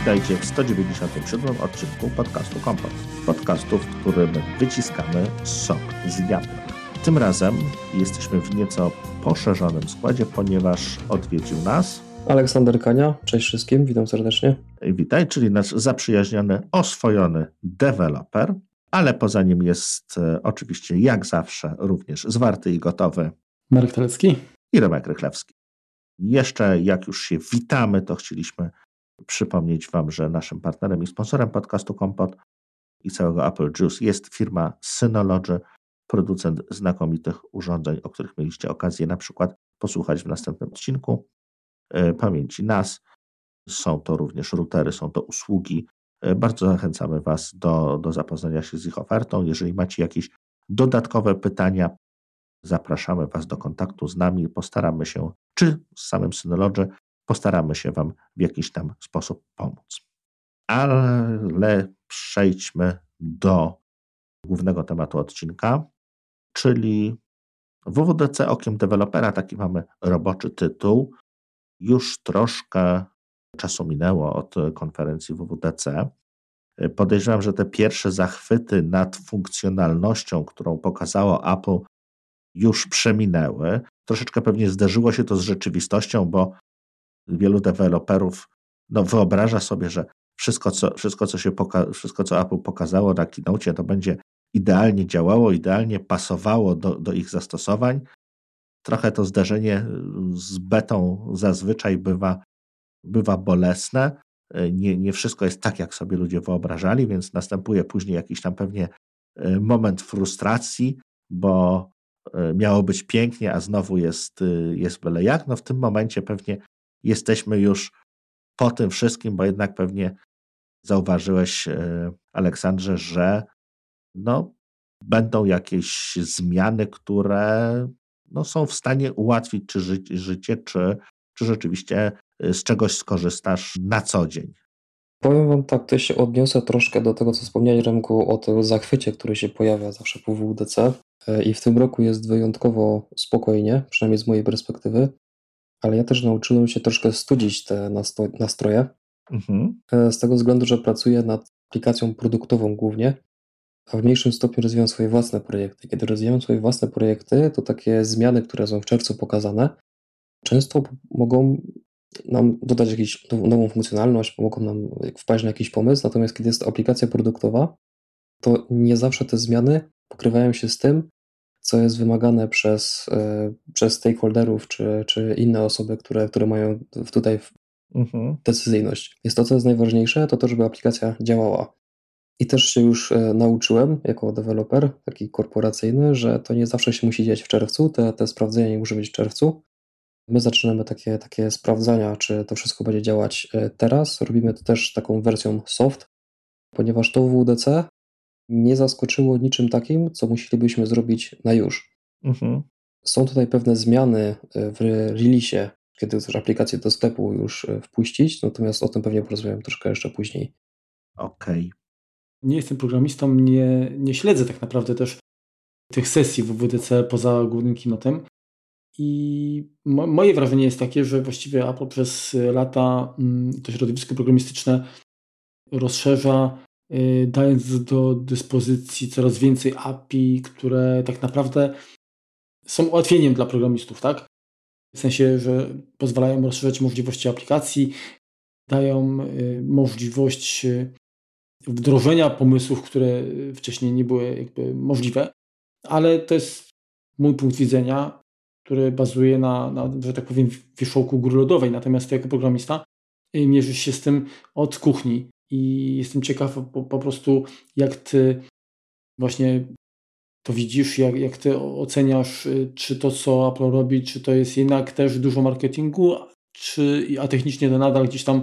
witajcie w 197 odcinku podcastu Kompot. Podcastu, w którym wyciskamy sok z jabłek. Tym razem jesteśmy w nieco poszerzonym składzie, ponieważ odwiedził nas Aleksander Kania, cześć wszystkim, witam serdecznie. Witaj, czyli nasz zaprzyjaźniony, oswojony deweloper, ale poza nim jest e, oczywiście jak zawsze również zwarty i gotowy Marek Telecki i Remek Rychlewski. Jeszcze jak już się witamy, to chcieliśmy przypomnieć Wam, że naszym partnerem i sponsorem podcastu Kompot i całego Apple Juice jest firma Synology, producent znakomitych urządzeń, o których mieliście okazję na przykład posłuchać w następnym odcinku. E, pamięci NAS. Są to również routery, są to usługi. E, bardzo zachęcamy Was do, do zapoznania się z ich ofertą. Jeżeli macie jakieś dodatkowe pytania, zapraszamy Was do kontaktu z nami. Postaramy się, czy z samym Synology, postaramy się Wam w jakiś tam sposób pomóc. Ale przejdźmy do głównego tematu odcinka, czyli WWDC okiem dewelopera, taki mamy roboczy tytuł. Już troszkę czasu minęło od konferencji WWDC. Podejrzewam, że te pierwsze zachwyty nad funkcjonalnością, którą pokazało Apple, już przeminęły. Troszeczkę pewnie zderzyło się to z rzeczywistością, bo wielu deweloperów no, wyobraża sobie, że wszystko co, wszystko, co się poka- wszystko, co Apple pokazało na keynote, to będzie idealnie działało, idealnie pasowało do, do ich zastosowań. Trochę to zdarzenie z betą zazwyczaj bywa, bywa bolesne. Nie, nie wszystko jest tak, jak sobie ludzie wyobrażali, więc następuje później jakiś tam pewnie e, moment frustracji, bo e, miało być pięknie, a znowu jest, e, jest byle jak. No w tym momencie pewnie jesteśmy już po tym wszystkim, bo jednak pewnie zauważyłeś, Aleksandrze, że no, będą jakieś zmiany, które no, są w stanie ułatwić czy ży życie, czy, czy rzeczywiście y, z czegoś skorzystasz na co dzień. Powiem Wam tak, to się odniosę troszkę do tego, co wspomniałeś Remku o tym zachwycie, który się pojawia zawsze po WWDC e, i w tym roku jest wyjątkowo spokojnie, przynajmniej z mojej perspektywy, ale ja też nauczyłem się troszkę studzić te nastroje, mhm. E, z tego względu, że pracuję nad aplikacją produktową głównie a w mniejszym stopniu rozwijam swoje własne projekty. Kiedy rozwijam swoje własne projekty, to takie zmiany, które są w czerwcu pokazane, często mogą nam dodać jakąś nową funkcjonalność, pomogą nam wpaść na jakiś pomysł, natomiast kiedy jest to aplikacja produktowa, to nie zawsze te zmiany pokrywają się z tym, co jest wymagane przez, e, przez stakeholderów czy, czy inne osoby, które, które mają tutaj mhm. decyzyjność. Jest to, co jest najważniejsze, to to, żeby aplikacja działała. I też się już e, nauczyłem jako deweloper, taki korporacyjny, że to nie zawsze się musi dziać w czerwcu, te, te sprawdzenia nie muszą być w czerwcu. My zaczynamy takie, takie sprawdzania, czy to wszystko będzie działać e, teraz. Robimy to też taką wersją soft, ponieważ to WDC nie zaskoczyło niczym takim, co musielibyśmy zrobić na już. Mhm. Są tutaj pewne zmiany e, w release, kiedy chcesz aplikację do sklepu już wpuścić, natomiast o tym pewnie porozmawiam troszkę jeszcze później. Okej. Okay nie jestem programistą, nie, nie śledzę tak naprawdę też tych sesji w WDC poza głównym keynotem. I mo moje wrażenie jest takie, że właściwie Apple przez lata mm, to środowisko programistyczne rozszerza, dając do dyspozycji coraz więcej API, które tak naprawdę są ułatwieniem dla programistów, tak? W sensie, że pozwalają rozszerzać możliwości aplikacji, dają y, możliwość y, wdrożenia pomysłów, które wcześniej nie były jakby możliwe, ale to jest mój punkt widzenia, który bazuje na, na że tak powiem, wierzchołku góry lodowej. Natomiast ty jako programista y, mierzysz się z tym od kuchni i jestem ciekaw po, po prostu, jak ty właśnie to widzisz, jak, jak ty oceniasz, y, czy to, co Apple robi, czy to jest jednak też dużo marketingu, czy, a technicznie to nadal gdzieś tam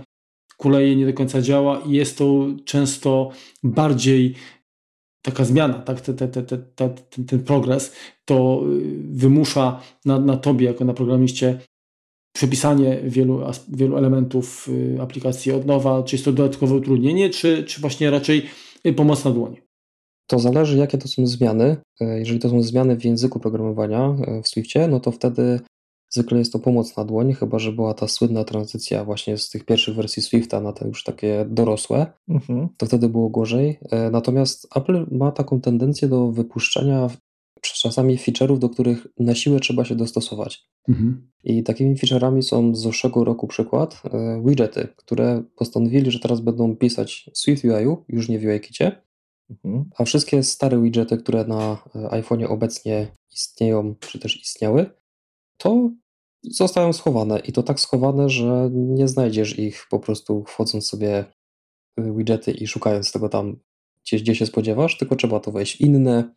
kuleje, nie do końca działa i jest to często bardziej taka zmiana, tak? Te, te, te, te, ten, ten progres, to y, wymusza na, na tobie, jako na programiście, przepisanie wielu, wielu elementów y, aplikacji od nowa, czy jest to dodatkowe utrudnienie, czy, czy właśnie raczej y, pomoc na dłoni? To zależy, jakie to są zmiany. Jeżeli to są zmiany w języku programowania w Swiftie, no to wtedy Zwykle jest to pomocna dłoń, chyba że była ta słynna tranzycja właśnie z tych pierwszych wersji Swifta na te już takie dorosłe, mhm. to wtedy było gorzej. E, natomiast Apple ma taką tendencję do wypuszczania czasami feature'ów, do których na siłę trzeba się dostosować. Mhm. I takimi feature'ami są z zeszłego roku przykład e, widgety, które postanowili, że teraz będą pisać Swift UI, już nie w UIKicie, mhm. a wszystkie stare widgety, które na e, iPhone'ie obecnie istnieją, czy też istniały, to zostają schowane i to tak schowane, że nie znajdziesz ich po prostu wchodząc sobie widgety i szukając tego tam gdzieś, gdzie się spodziewasz, tylko trzeba to wejść inne,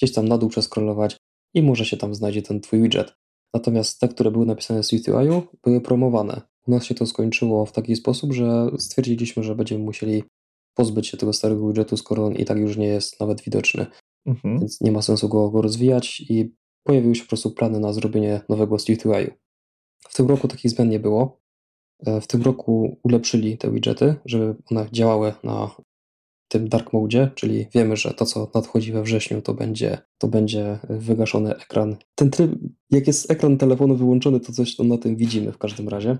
gdzieś tam na dół przeskrolować i może się tam znajdzie ten twój widget. Natomiast te, które były napisane z UI, były promowane. U nas się to skończyło w taki sposób, że stwierdziliśmy, że będziemy musieli pozbyć się tego starego widgetu, skoro on i tak już nie jest nawet widoczny. Mhm. Więc nie ma sensu go, go rozwijać i pojawiły się po prostu plany na zrobienie nowego SwiftUI. W tym roku takich zmian nie było. E, w tym roku ulepszyli te widgety, żeby one działały na tym dark mode, czyli wiemy, że to, co nadchodzi we wrześniu, to będzie, to będzie wygaszony ekran. Ten tryb, jak jest ekran telefonu wyłączony, to coś na tym widzimy w każdym razie.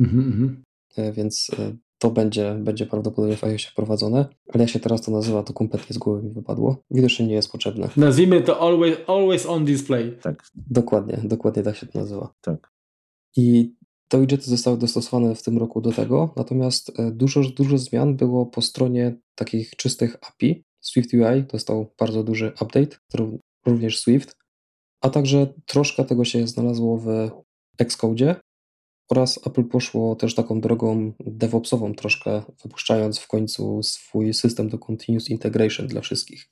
Mm -hmm. Więc e, to będzie, będzie prawdopodobnie w iOSie wprowadzone, ale jak się teraz to nazywa, to kompletnie z głowy mi wypadło. Widocznie nie jest potrzebne. Nazwijmy to always, always on display. Tak. Dokładnie, dokładnie tak się to nazywa. Tak. I te widgety zostały dostosowane w tym roku do tego, natomiast e, dużo, dużo zmian było po stronie takich czystych API. Swift UI dostał bardzo duży update, również Swift, a także troszkę tego się znalazło w Xcode, oraz Apple poszło też taką drogą DevOpsową troszkę, wypuszczając w końcu swój system do Continuous Integration dla wszystkich.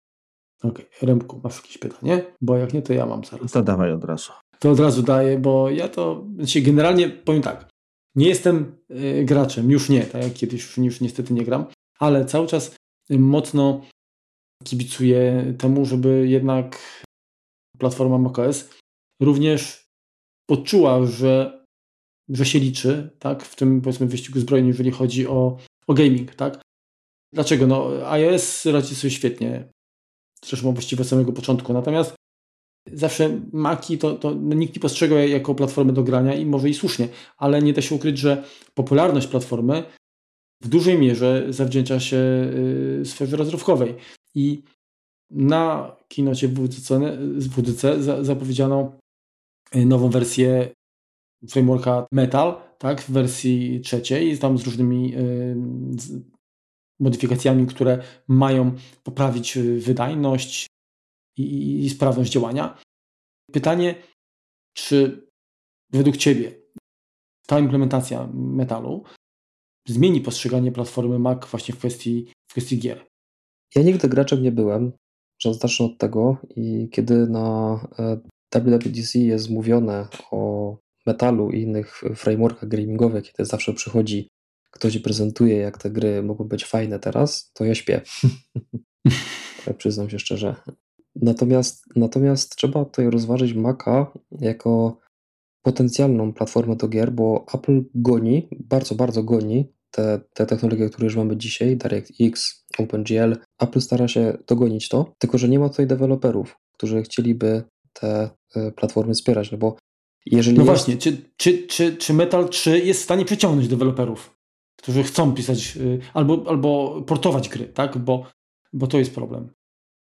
Okej, okay. Remku, masz jakieś pytanie? Bo jak nie, to ja mam zaraz. To dawaj od razu. To od razu daję, bo ja to, znaczy generalnie powiem tak, nie jestem y, graczem, już nie, tak jak kiedyś, już, niestety nie gram, ale cały czas mocno kibicuję temu, żeby jednak platforma macOS również poczuła, że że się liczy, tak, w tym powiedzmy wyścigu zbrojnym, jeżeli chodzi o, o gaming, tak. Dlaczego? No, iOS radzi sobie świetnie, zresztą właściwie od samego początku, natomiast zawsze Maki to, to nikt nie postrzegał jako platformę do grania i może i słusznie, ale nie da się ukryć, że popularność platformy w dużej mierze zawdzięcza się y, sferze rozrywkowej. I na kinocie WDC, WDC zapowiedziano y, nową wersję frameworka Metal, tak, w wersji trzeciej, tam z różnymi y, z modyfikacjami, które mają poprawić wydajność i, i sprawność działania. Pytanie, czy według Ciebie ta implementacja metalu zmieni postrzeganie platformy Mac właśnie w kwestii, w kwestii gier? Ja nigdy graczem nie byłem, że zacznę od tego i kiedy na e, WWDC jest mówione o metalu i innych frameworkach gamingowych, kiedy zawsze przychodzi ktoś i prezentuje, jak te gry mogą być fajne teraz, to ja śpię. przyznam się szczerze. Natomiast, natomiast trzeba tutaj rozważyć Maca jako potencjalną platformę do gier, bo Apple goni, bardzo, bardzo goni te, te technologie, które już mamy dzisiaj, DirectX, OpenGL. Apple stara się dogonić to, tylko że nie ma tutaj deweloperów, którzy chcieliby te e, platformy wspierać, no bo jeżeli no jest... właśnie, czy, czy, czy, czy Metal 3 jest w stanie przyciągnąć deweloperów, którzy chcą pisać y, albo, albo portować gry, tak? Bo, bo to jest problem.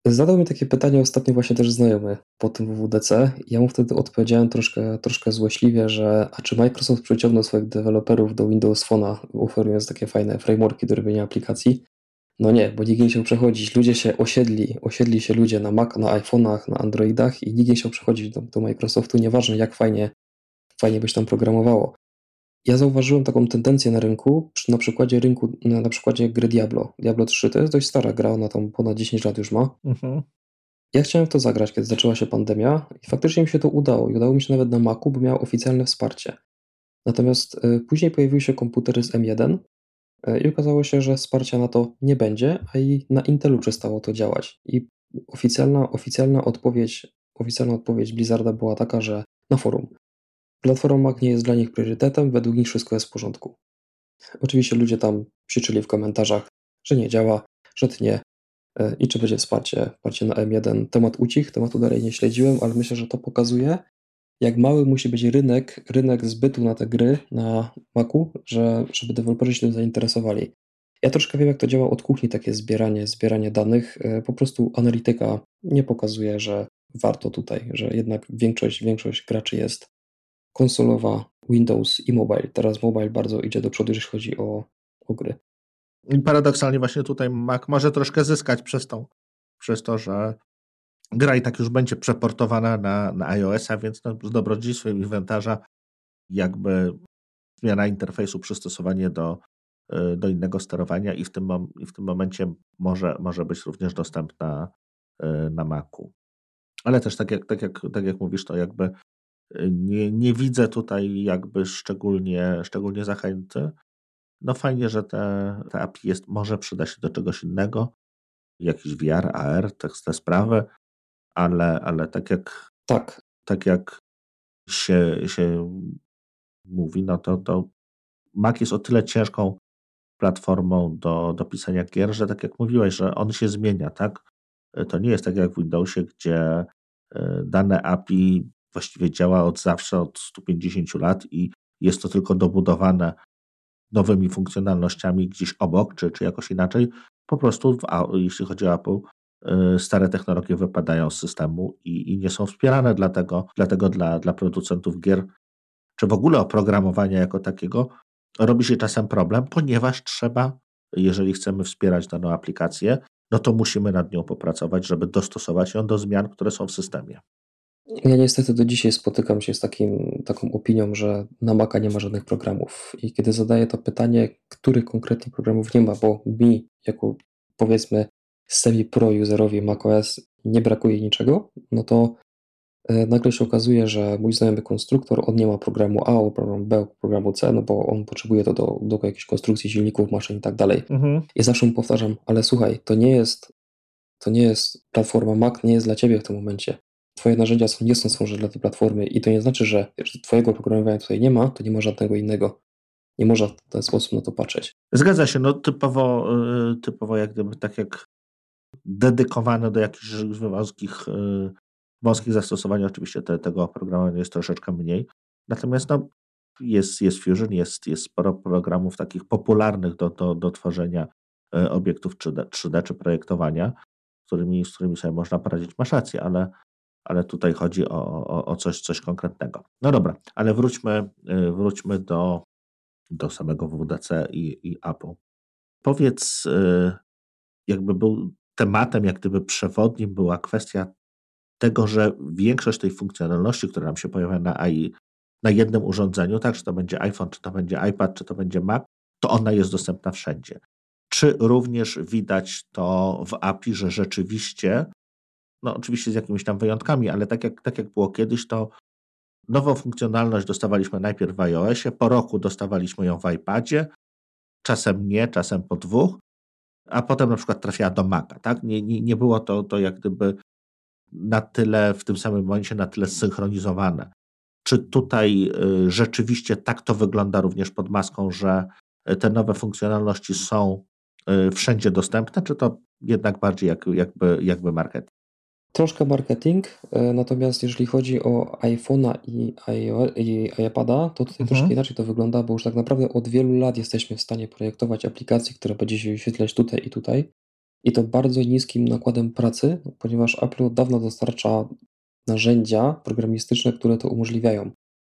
Zadał mi takie pytanie ostatnio właśnie też znajomy po tym WWDC. Ja mu wtedy odpowiedziałem troszkę, troszkę złośliwie, że a czy Microsoft przyciągnął swoich deweloperów do Windows Phone'a, oferując takie fajne frameworki do robienia aplikacji? No nie, bo nikt nie chciał przechodzić. Ludzie się osiedli, osiedli się ludzie na Mac, na iPhone'ach, na Androidach i nikt nie chciał przechodzić do, do Microsoftu, nieważne jak fajnie, fajnie byś tam programowało. Ja zauważyłem taką tendencję na rynku, na przykładzie rynku, na, na przykładzie gry Diablo. Diablo 3 to jest dość stara gra, ona tam ponad 10 lat już ma. Mhm. Ja chciałem w to zagrać, kiedy zaczęła się pandemia i faktycznie mi się to udało. I udało mi się nawet na Macu, bo miał oficjalne wsparcie. Natomiast y, później pojawiły się komputery z M1 E, I okazało się, że wsparcia na to nie będzie, a i na Intelu przestało to działać. I oficjalna, oficjalna odpowiedź, oficjalna odpowiedź Blizzarda była taka, że na forum. Platforma nie jest dla nich priorytetem, według nich wszystko jest w porządku. Oczywiście ludzie tam krzyczyli w komentarzach, że nie działa, że tnie e, i czy będzie wsparcie, wsparcie na M1. Temat ucich, tematu dalej nie śledziłem, ale myślę, że to pokazuje, jak mały musi być rynek, rynek zbytu na te gry na Macu, że, żeby deweloperzy się tym zainteresowali. Ja troszkę wiem, jak to działa od kuchni, takie zbieranie, zbieranie danych. E, po prostu analityka nie pokazuje, że warto tutaj, że jednak większość, większość graczy jest konsolowa, Windows i mobile. Teraz mobile bardzo idzie do przodu, jeśli chodzi o, o gry. I paradoksalnie właśnie tutaj Mac może troszkę zyskać przez, tą, przez to, że gra i tak już będzie przeportowana na, na iOS-a, więc no, z dobrodziejstwem inwentarza jakby zmiana interfejsu, przystosowanie do, y, do innego sterowania i w tym, i w tym momencie może, może być również dostępna y, na Macu. Ale też tak jak, tak jak, tak jak mówisz, to jakby nie, nie widzę tutaj jakby szczególnie, szczególnie zachęty. No fajnie, że te, te API jest, może przyda się do czegoś innego, jakiś VR, AR, te, te sprawy, ale, ale tak jak tak, tak jak się, się mówi, no to, to Mac jest o tyle ciężką platformą do, do pisania gier, że tak jak mówiłeś, że on się zmienia, tak? To nie jest tak jak w Windowsie, gdzie e, dane API właściwie działa od zawsze, od 150 lat i jest to tylko dobudowane nowymi funkcjonalnościami gdzieś obok, czy, czy jakoś inaczej. Po prostu, w, jeśli chodzi o Apple, Y, stare technologie wypadają z systemu i, i nie są wspierane, dlatego, dlatego dla, dla producentów gier, czy w ogóle oprogramowania jako takiego, robi się czasem problem, ponieważ trzeba, jeżeli chcemy wspierać daną aplikację, no to musimy nad nią popracować, żeby dostosować ją do zmian, które są w systemie. Ja niestety do dzisiaj spotykam się z takim, taką opinią, że na Maca nie ma żadnych programów. I kiedy zadaję to pytanie, których konkretnie programów nie ma, bo mi, jako powiedzmy semi-pro-userowi macOS nie brakuje niczego, no to e, nagle się okazuje, że mój znajomy konstruktor, on nie ma programu A, programu B, programu C, no bo on potrzebuje to do, do jakiejś konstrukcji silników, maszyn i tak dalej. Mhm. I zawsze mu powtarzam, ale słuchaj, to nie jest to nie jest platforma Mac, nie jest dla ciebie w tym momencie. Twoje narzędzia są, nie są stworzone dla tej platformy i to nie znaczy, że twojego programowania tutaj nie ma, to nie ma żadnego innego. Nie można w ten sposób na to patrzeć. Zgadza się, no typowo, e, typowo jak gdyby tak jak dedykowane do jakichś wąskich, y, wąskich zastosowań. Oczywiście te, tego oprogramowania jest troszeczkę mniej. Natomiast no, jest, jest Fusion, jest, jest sporo programów takich popularnych do, do, do tworzenia y, obiektów 3D, 3D czy projektowania, z którymi, z którymi sobie można poradzić. Masz rację, ale, ale tutaj chodzi o, o, o coś, coś konkretnego. No dobra, ale wróćmy, y, wróćmy do, do samego WDC i, i Apple. Powiedz, jakby był tematem, jak gdyby przewodnim była kwestia tego, że większość tej funkcjonalności, która nam się pojawia na AI, na jednym urządzeniu, tak, czy to będzie iPhone, czy to będzie iPad, czy to będzie Mac, to ona jest dostępna wszędzie. Czy również widać to w API, że rzeczywiście, no oczywiście z jakimiś tam wyjątkami, ale tak jak, tak jak było kiedyś, to nową funkcjonalność dostawaliśmy najpierw w iOSie, po roku dostawaliśmy ją w iPadzie, czasem nie, czasem po dwóch, a potem na przykład trafiała do Maca. Tak? Nie, nie, nie było to, to jak gdyby na tyle, w tym samym momencie na tyle zsynchronizowane. Czy tutaj y, rzeczywiście tak to wygląda również pod maską, że te nowe funkcjonalności są y, wszędzie dostępne, czy to jednak bardziej jak, jakby, jakby marketing? Troszkę marketing, e, natomiast jeżeli chodzi o iPhone'a i, i iPada, to tutaj mhm. troszkę inaczej to wygląda, bo już tak naprawdę od wielu lat jesteśmy w stanie projektować aplikację, która będzie się wyświetlać tutaj i tutaj. I to bardzo niskim nakładem pracy, ponieważ Apple od dawna dostarcza narzędzia programistyczne, które to umożliwiają.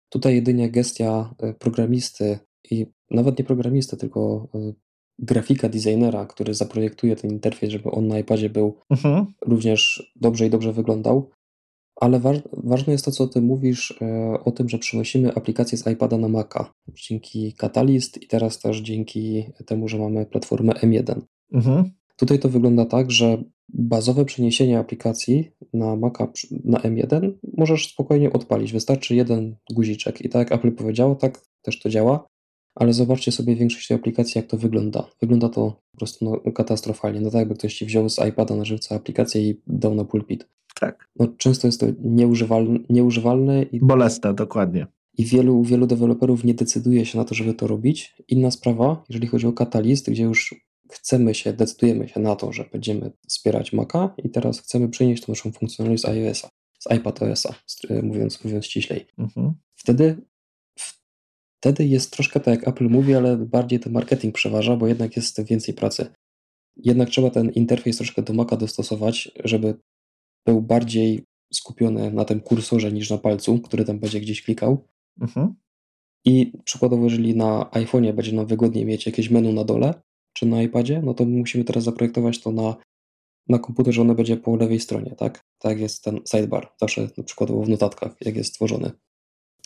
Tutaj jedynie gestia e, programisty i nawet nie programisty, tylko e, grafika designera, który zaprojektuje ten interfejs, żeby on na iPadzie był mhm. również dobrze i dobrze wyglądał. Ale wa ważne jest to, co ty mówisz e, o tym, że przenosimy aplikację z iPada na Maca dzięki Catalyst i teraz też dzięki temu, że mamy platformę M1. Mhm. Tutaj to wygląda tak, że bazowe przeniesienie aplikacji na Maca na M1 możesz spokojnie odpalić. Wystarczy jeden guziczek i tak jak Apple powiedziało, tak też to działa ale zobaczcie sobie większość tej aplikacji, jak to wygląda. Wygląda to po prostu no, katastrofalnie. No tak, jakby ktoś ci wziął z iPada na żywca aplikację i dał na pulpit. Tak. No, często jest to nieużywalne, nieużywalne i bolesne, dokładnie. I wielu, wielu deweloperów nie decyduje się na to, żeby to robić. Inna sprawa, jeżeli chodzi o Catalyst, gdzie już chcemy się, decydujemy się na to, że będziemy wspierać Maca i teraz chcemy przenieść tą naszą funkcjonalność z iOS-a. z iPadOS-a, mówiąc, mówiąc ściślej. Mhm. Wtedy, wtedy jest troszkę tak jak Apple mówi, ale bardziej ten marketing przeważa, bo jednak jest więcej pracy. Jednak trzeba ten interfejs troszkę do Maca dostosować, żeby był bardziej skupiony na tym kursorze niż na palcu, który tam będzie gdzieś klikał. Mhm. I przykładowo, jeżeli na iPhone'ie będzie nam wygodniej mieć jakieś menu na dole, czy na iPadzie, no to musimy teraz zaprojektować to na, na komputerze, ono będzie po lewej stronie, tak? Tak jest ten sidebar, zawsze na przykładowo w notatkach, jak jest stworzony.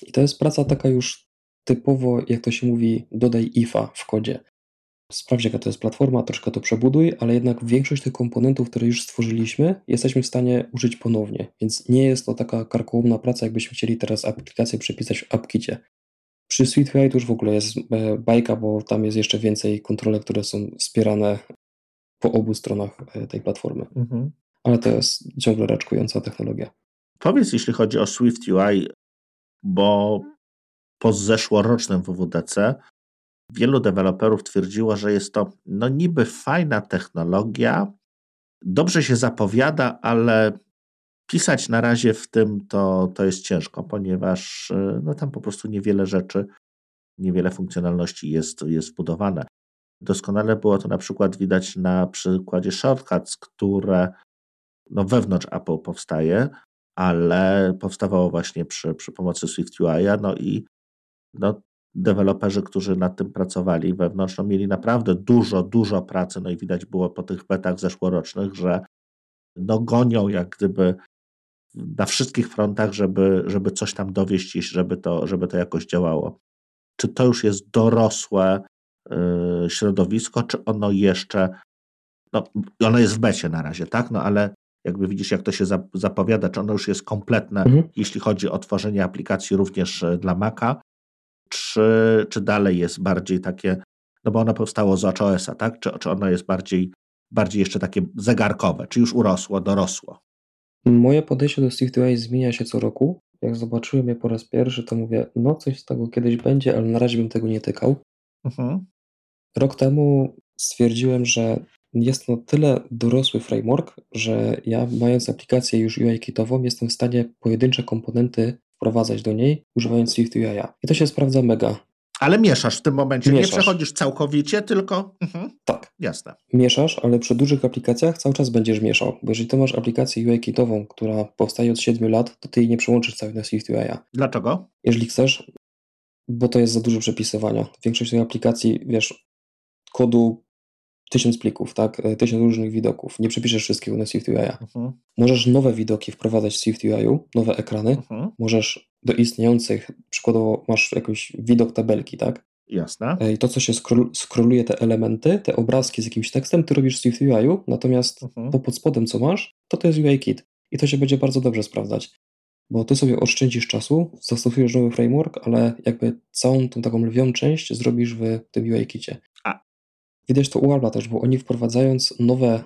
I to jest praca taka już typowo, jak to się mówi, dodaj ifa w kodzie. Sprawdź, jaka to jest platforma, troszkę to przebuduj, ale jednak większość tych komponentów, które już stworzyliśmy, jesteśmy w stanie użyć ponownie. Więc nie jest to taka karkołomna praca, jakbyśmy chcieli teraz aplikację przepisać w AppKicie. Przy SweetUI to już w ogóle jest e, bajka, bo tam jest jeszcze więcej kontrolek, które są wspierane po obu stronach e, tej platformy. Mhm. Ale to jest ciągle raczkująca technologia. Powiedz, jeśli chodzi o SwiftUI, bo po zeszłorocznym WWDC wielu deweloperów twierdziło, że jest to no niby fajna technologia, dobrze się zapowiada, ale pisać na razie w tym to, to jest ciężko, ponieważ y, no tam po prostu niewiele rzeczy, niewiele funkcjonalności jest, jest wbudowane. Doskonale było to na przykład widać na przykładzie shortcuts, które no wewnątrz Apple powstaje, ale powstawało właśnie przy, przy pomocy SwiftUI, no i no, deweloperzy, którzy nad tym pracowali wewnątrz, no, mieli naprawdę dużo, dużo pracy, no i widać było po tych betach zeszłorocznych, że no, gonią jak gdyby na wszystkich frontach, żeby, żeby coś tam dowieść i żeby to, żeby to jakoś działało. Czy to już jest dorosłe yy, środowisko, czy ono jeszcze, no ono jest w becie na razie, tak, no ale jakby widzisz, jak to się zapowiada, czy ono już jest kompletne, mhm. jeśli chodzi o tworzenie aplikacji również e, dla Maca, czy, czy dalej jest bardziej takie, no bo ono powstało z WatchOS-a, tak? Czy, czy ono jest bardziej, bardziej jeszcze takie zegarkowe, czy już urosło, dorosło? Moje podejście do SwiftUI zmienia się co roku. Jak zobaczyłem je po raz pierwszy, to mówię, no coś z tego kiedyś będzie, ale na razie bym tego nie tykał. Mhm. Rok temu stwierdziłem, że jest to tyle dorosły framework, że ja mając aplikację już UI-kitową jestem w stanie pojedyncze komponenty wprowadzać do niej, używając SwiftUI. I to się sprawdza mega. Ale mieszasz w tym momencie, mieszasz. nie przechodzisz całkowicie, tylko. Mhm. Tak. Jasne. Mieszasz, ale przy dużych aplikacjach cały czas będziesz mieszał. Bo jeżeli to masz aplikację UI-kitową, która powstaje od 7 lat, to ty jej nie przełączysz cały na SwiftUI. Dlaczego? Jeżeli chcesz, bo to jest za dużo przepisywania. Większość tych aplikacji, wiesz, kodu tysiąc plików, tak? E, tysiąc różnych widoków. Nie przepiszesz wszystkiego na SwiftUI. Mhm. Możesz nowe widoki wprowadzać w SwiftUI, nowe ekrany. Mhm. Możesz do istniejących, przykładowo masz jakiś widok tabelki, tak? Jasne. E, I to, co się scroll, scrolluje te elementy, te obrazki z jakimś tekstem, ty robisz w SwiftUI, natomiast mhm. to pod spodem, co masz, to to jest UIKit. I to się będzie bardzo dobrze sprawdzać. Bo ty sobie oszczędzisz czasu, zastosujesz nowy framework, ale jakby całą tą taką lwią część zrobisz w tym UIKicie. Widać to u Apple'a też, bo oni wprowadzając nowe,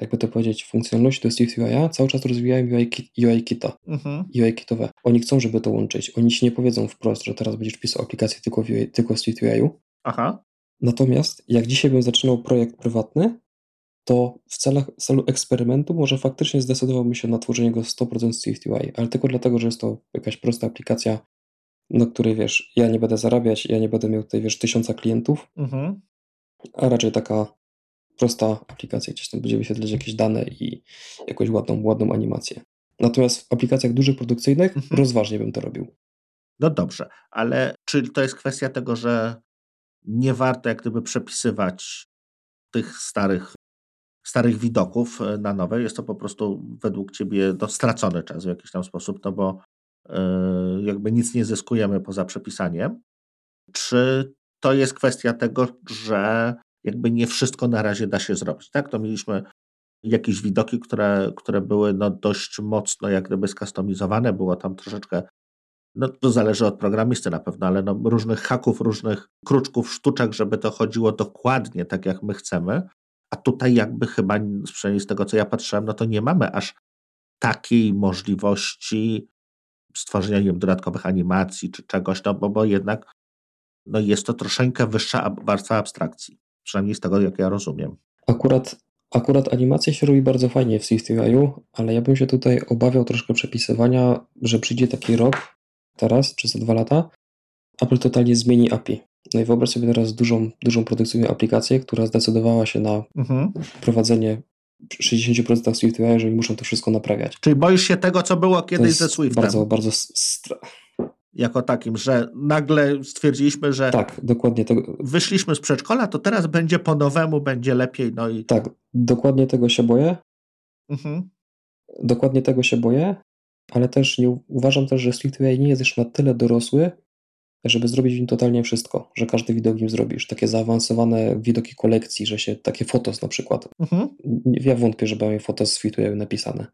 jakby to powiedzieć, funkcjonalności do SwiftUI, cały czas rozwijają UI, UI kita, mhm. UI kitowe. Oni chcą, żeby to łączyć. Oni ci nie powiedzą wprost, że teraz będziesz pisał aplikację tylko w, UI, tylko w SwiftUI. Aha. Natomiast jak dzisiaj bym zaczynał projekt prywatny, to w celach, w celu eksperymentu może faktycznie zdecydowałbym się na tworzenie go 100% SwiftUI, ale tylko dlatego, że jest to jakaś prosta aplikacja, na której wiesz, ja nie będę zarabiać, ja nie będę miał tutaj wiesz tysiąca klientów, mhm a raczej taka prosta aplikacja, gdzieś tam będzie wyświetlać jakieś dane i jakąś ładną, ładną animację. Natomiast w aplikacjach dużych produkcyjnych mhm. rozważnie bym to robił. No dobrze, ale czy to jest kwestia tego, że nie warto jak gdyby przepisywać tych starych, starych widoków e, na nowe? Jest to po prostu według Ciebie no, stracony czas w jakiś tam sposób, no bo yy, jakby nic nie zyskujemy poza przepisaniem. Czy to jest kwestia tego, że jakby nie wszystko na razie da się zrobić. Tak, to mieliśmy jakieś widoki, które, które były no dość mocno jak gdyby skustomizowane, było tam troszeczkę, no to zależy od programisty na pewno, ale no, różnych haków, różnych kruczków, sztuczek, żeby to chodziło dokładnie tak, jak my chcemy, a tutaj jakby chyba, przynajmniej z tego, co ja patrzyłem, no to nie mamy aż takiej możliwości stworzenia nie wiem, dodatkowych animacji czy czegoś, no bo, bo jednak no jest to troszeczkę wyższa warstwa abstrakcji. Przynajmniej z tego, jak ja rozumiem. Akurat Akurat animacja się robi bardzo fajnie w SwiftUI, ale ja bym się tutaj obawiał troszkę przepisywania, że przyjdzie taki rok teraz, czy za dwa lata, Apple totalnie zmieni API. No i wyobraź sobie teraz dużą, dużą produkcyjną aplikację, która zdecydowała się na mhm. wprowadzenie 60% SwiftUI, jeżeli muszą to wszystko naprawiać. Czyli boisz się tego, co było kiedyś ze Swiftem? Bardzo, bardzo stra- jako takim, że nagle stwierdziliśmy, że tak, dokładnie tego. wyszliśmy z przedszkola, to teraz będzie po nowemu, będzie lepiej. No i... Tak, dokładnie tego się boję. Mhm. Dokładnie tego się boję, ale też nie uważam też, że SwiftUI nie jest jeszcze na tyle dorosły, żeby zrobić w nim totalnie wszystko, że każdy widok w nim zrobisz. Takie zaawansowane widoki kolekcji, że się takie fotos na przykład. Mhm. Ja wątpię, żeby miał fotos z napisane.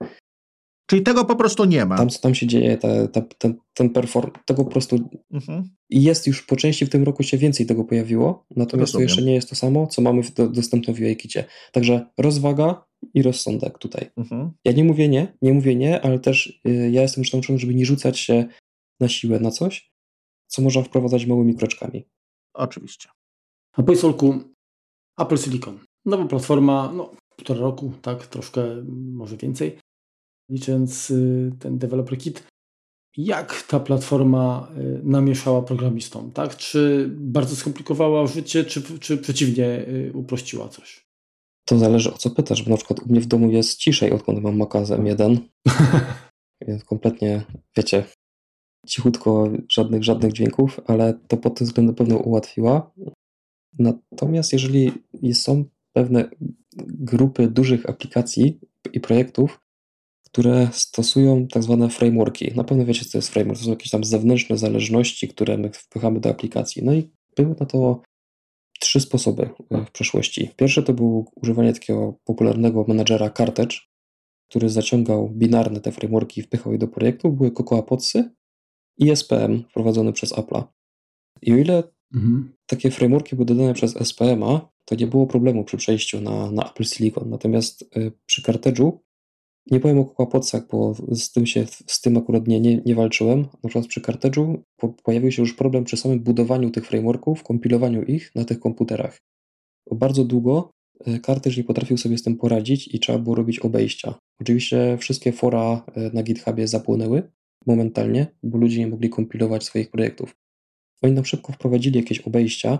Czyli tego po prostu nie ma. Tam, co tam się dzieje, ta, ta, ten, ten perform, tego po prostu mhm. jest już po części w tym roku się więcej tego pojawiło, natomiast Rozumiem. to jeszcze nie jest to samo, co mamy w do, dostępne w UIKicie. Także rozwaga i rozsądek tutaj. Mhm. Ja nie mówię nie, nie mówię nie, ale też y, ja jestem już nauczony, żeby nie rzucać się na siłę na coś, co można wprowadzać małymi kroczkami. Oczywiście. A powiedz Olku, Apple Silicon, nowa platforma, no półtora roku, tak, troszkę, może więcej licząc y, ten developer kit, jak ta platforma y, namieszała programistom, tak? Czy bardzo skomplikowała życie, czy, czy przeciwnie y, uprościła coś? To zależy o co pytasz, bo na przykład u mnie w domu jest ciszej, odkąd mam Maca z M1. Jest kompletnie, wiecie, cichutko, żadnych, żadnych dźwięków, ale to pod tym względem pewno ułatwiła. Natomiast jeżeli są pewne grupy dużych aplikacji i projektów, które stosują tak zwane frameworki. Na pewno wiecie, co to jest framework. To są jakieś tam zewnętrzne zależności, które my wpychamy do aplikacji. No i były na to trzy sposoby w przeszłości. Pierwszy to był używanie takiego popularnego menadżera Cartridge, który zaciągał binarne te frameworki i wpychał je do projektu. Były Cocoa Podsy i SPM wprowadzony przez Apple'a. I o ile mhm. takie frameworki były dodane przez SPM-a, to nie było problemu przy przejściu na, na Apple Silicon. Natomiast y, przy Cartridge'u nie powiem o kłapotcach, bo z tym, się, z tym akurat nie, nie, nie walczyłem. Na przykład przy Cartridge'u po, pojawił się już problem przy samym budowaniu tych frameworków, kompilowaniu ich na tych komputerach. Bo bardzo długo e, Cartridge nie potrafił sobie z tym poradzić i trzeba było robić obejścia. Oczywiście wszystkie fora e, na GitHubie zapłonęły momentalnie, bo ludzie nie mogli kompilować swoich projektów. Oni nam szybko wprowadzili jakieś obejścia,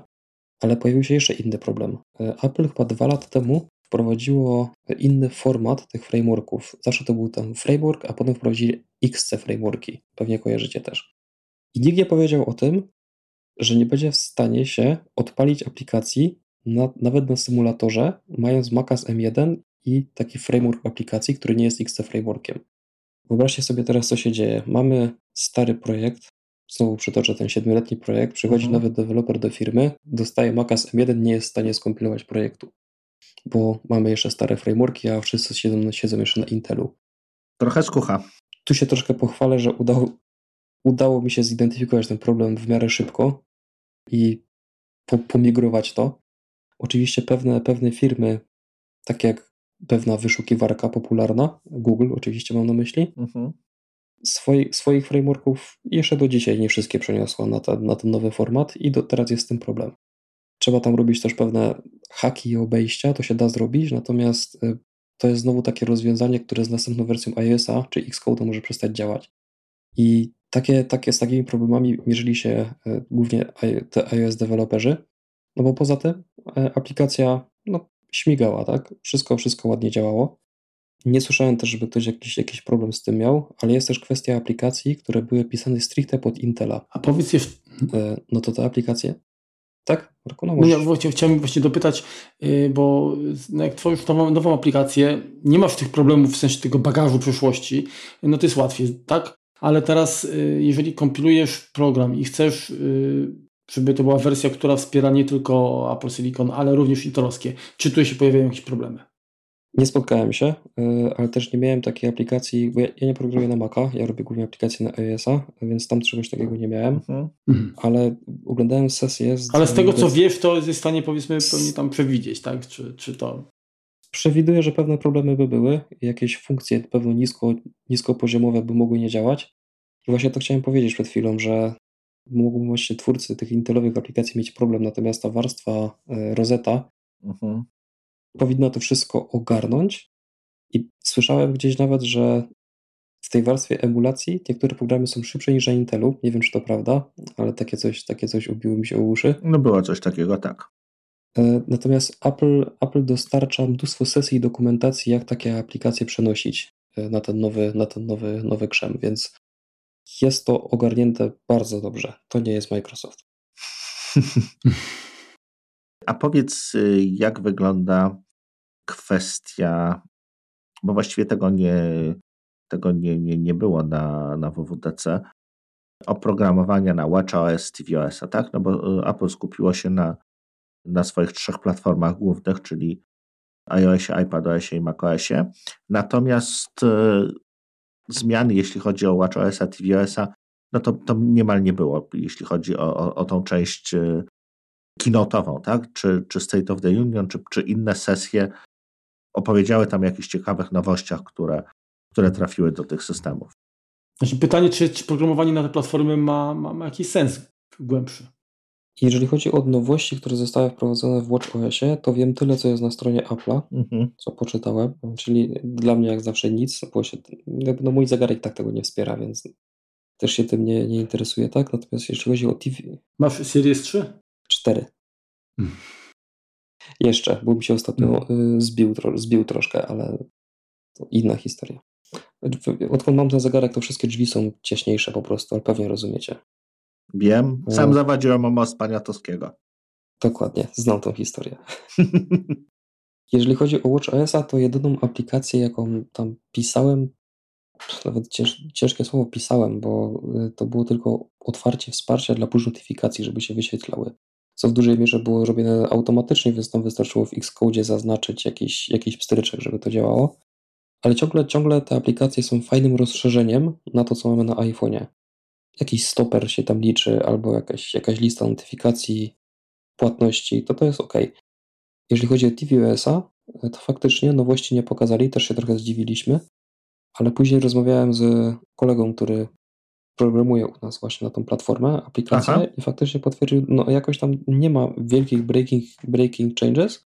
ale pojawił się jeszcze inny problem. E, Apple chyba dwa lata temu wprowadziło inny format tych frameworków. Zawsze to był ten framework, a potem wprowadzili XC frameworki. Pewnie kojarzycie też. I nikt nie powiedział o tym, że nie będzie w stanie się odpalić aplikacji na, nawet na symulatorze, mając Maca z M1 i taki framework aplikacji, który nie jest XC frameworkiem. Wyobraźcie sobie teraz, co się dzieje. Mamy stary projekt, znowu przytoczę ten siedmioletni projekt, przychodzi mhm. nowy deweloper do firmy, dostaje Maca z M1, nie jest w stanie skompilować projektu bo mamy jeszcze stare frameworki, a wszyscy siedzą, siedzą jeszcze na Intelu. Trochę skucha. Tu się troszkę pochwalę, że udało, udało mi się zidentyfikować ten problem w miarę szybko i po, pomigrować to. Oczywiście pewne, pewne firmy, tak jak pewna wyszukiwarka popularna, Google oczywiście mam na myśli, mhm. Swoi, swoich frameworków jeszcze do dzisiaj nie wszystkie przeniosła na, ta, na ten nowy format i do, teraz jest z tym problem. Trzeba tam robić też pewne haki i obejścia, to się da zrobić, natomiast y, to jest znowu takie rozwiązanie, które z następną wersją iOS-a czy Xcode może przestać działać. I takie, takie z takimi problemami mierzyli się y, głównie te iOS deweloperzy, no bo poza tym y, aplikacja no, śmigała, tak? Wszystko, wszystko ładnie działało. Nie słyszałem też, żeby ktoś jakiś, jakiś problem z tym miał, ale jest też kwestia aplikacji, które były pisane stricte pod Intela. A powiedz jeszcze... No to te aplikacje tak? Marku, no, no ja właśnie, chciałem właśnie dopytać, yy, bo no jak tworzysz nową, nową aplikację, nie masz tych problemów w sensie tego bagażu przyszłości, no to jest łatwiej, tak? Ale teraz, yy, jeżeli kompilujesz program i chcesz, yy, żeby to była wersja, która wspiera nie tylko Apple Silicon, ale również intelowskie, czy tu się pojawiają jakieś problemy? Nie spotkałem się, e, ale też nie miałem takiej aplikacji, bo ja, ja nie programuję na Maca, ja robię głównie aplikacje na iOS-a, więc tam czegoś takiego nie miałem, mhm. ale oglądałem sesję z... Ale z tego, co wiesz, to jest w stanie, powiedzmy, pewnie tam przewidzieć, tak? Czy, czy to... Przewiduję, że pewne problemy by były, jakieś funkcje pewno nisko, niskopoziomowe by mogły nie działać. I właśnie to chciałem powiedzieć przed chwilą, że mogą właśnie twórcy tych intelowych aplikacji mieć problem, natomiast ta warstwa e, Rosetta mhm powinno to wszystko ogarnąć. I słyszałem gdzieś nawet, że w tej warstwie emulacji niektóre programy są szybsze niż na Intelu. Nie wiem, czy to prawda, ale takie coś, takie coś ubiło mi się o uszy. No było coś takiego, tak. E, natomiast Apple, Apple dostarcza mnóstwo sesji i dokumentacji, jak takie aplikacje przenosić e, na ten nowy, na ten nowy, nowy krzem, więc jest to ogarnięte bardzo dobrze. To nie jest Microsoft. A powiedz, y, jak wygląda kwestia, bo właściwie tego nie, tego nie, nie, nie było na, na WWDC, oprogramowania na WatchOS, tvOS, tak? No bo y, Apple skupiło się na, na swoich trzech platformach głównych, czyli iOSie, iPadOSie i macOSie. Natomiast y, zmian, jeśli chodzi o WatchOS, tvOS, no to, to niemal nie było, jeśli chodzi o, o, o tą część kinotową, tak? Czy, czy State of the Union, czy, czy inne sesje opowiedziały tam o jakichś ciekawych nowościach, które, które trafiły do tych systemów. Znaczy pytanie, czy, czy programowanie na te platformy ma, ma, ma jakiś sens głębszy? Jeżeli chodzi o nowości, które zostały wprowadzone w WatchOSie, to wiem tyle, co jest na stronie Apple'a, mhm. co poczytałem, czyli dla mnie jak zawsze nic, bo się, no mój zegarek tak tego nie wspiera, więc też się tym nie, nie interesuje, tak? Natomiast jeśli chodzi o TV... Masz Series 3? Cztery. Hmm. Jeszcze, bo mi się ostatnio hmm. zbił, zbił troszkę, ale to inna historia. Odkąd mam ten zegarek, to wszystkie drzwi są ciaśniejsze po prostu, ale pewnie rozumiecie. Wiem, sam zawadziłem o most Paniatowskiego. Dokładnie, znam tą historię. Jeżeli chodzi o WatchOS-a, to jedyną aplikację, jaką tam pisałem, nawet cięż, ciężkie słowo pisałem, bo y, to było tylko otwarcie wsparcia dla push notyfikacji, żeby się wyświetlały co w dużej mierze było robione automatycznie, więc tam wystarczyło w Xcode zaznaczyć jakiś, jakiś pstryczek, żeby to działało. Ale ciągle, ciągle te aplikacje są fajnym rozszerzeniem na to, co mamy na iPhone'ie. Jakiś stoper się tam liczy, albo jakaś, jakaś lista notyfikacji, płatności, to to jest ok. Jeżeli chodzi o tvOS-a, to faktycznie nowości nie pokazali, też się trochę zdziwiliśmy, ale później rozmawiałem z kolegą, który programuje u nas właśnie na tą platformę aplikację Aha. i faktycznie potwierdził, no jakoś tam nie ma wielkich breaking, breaking changes,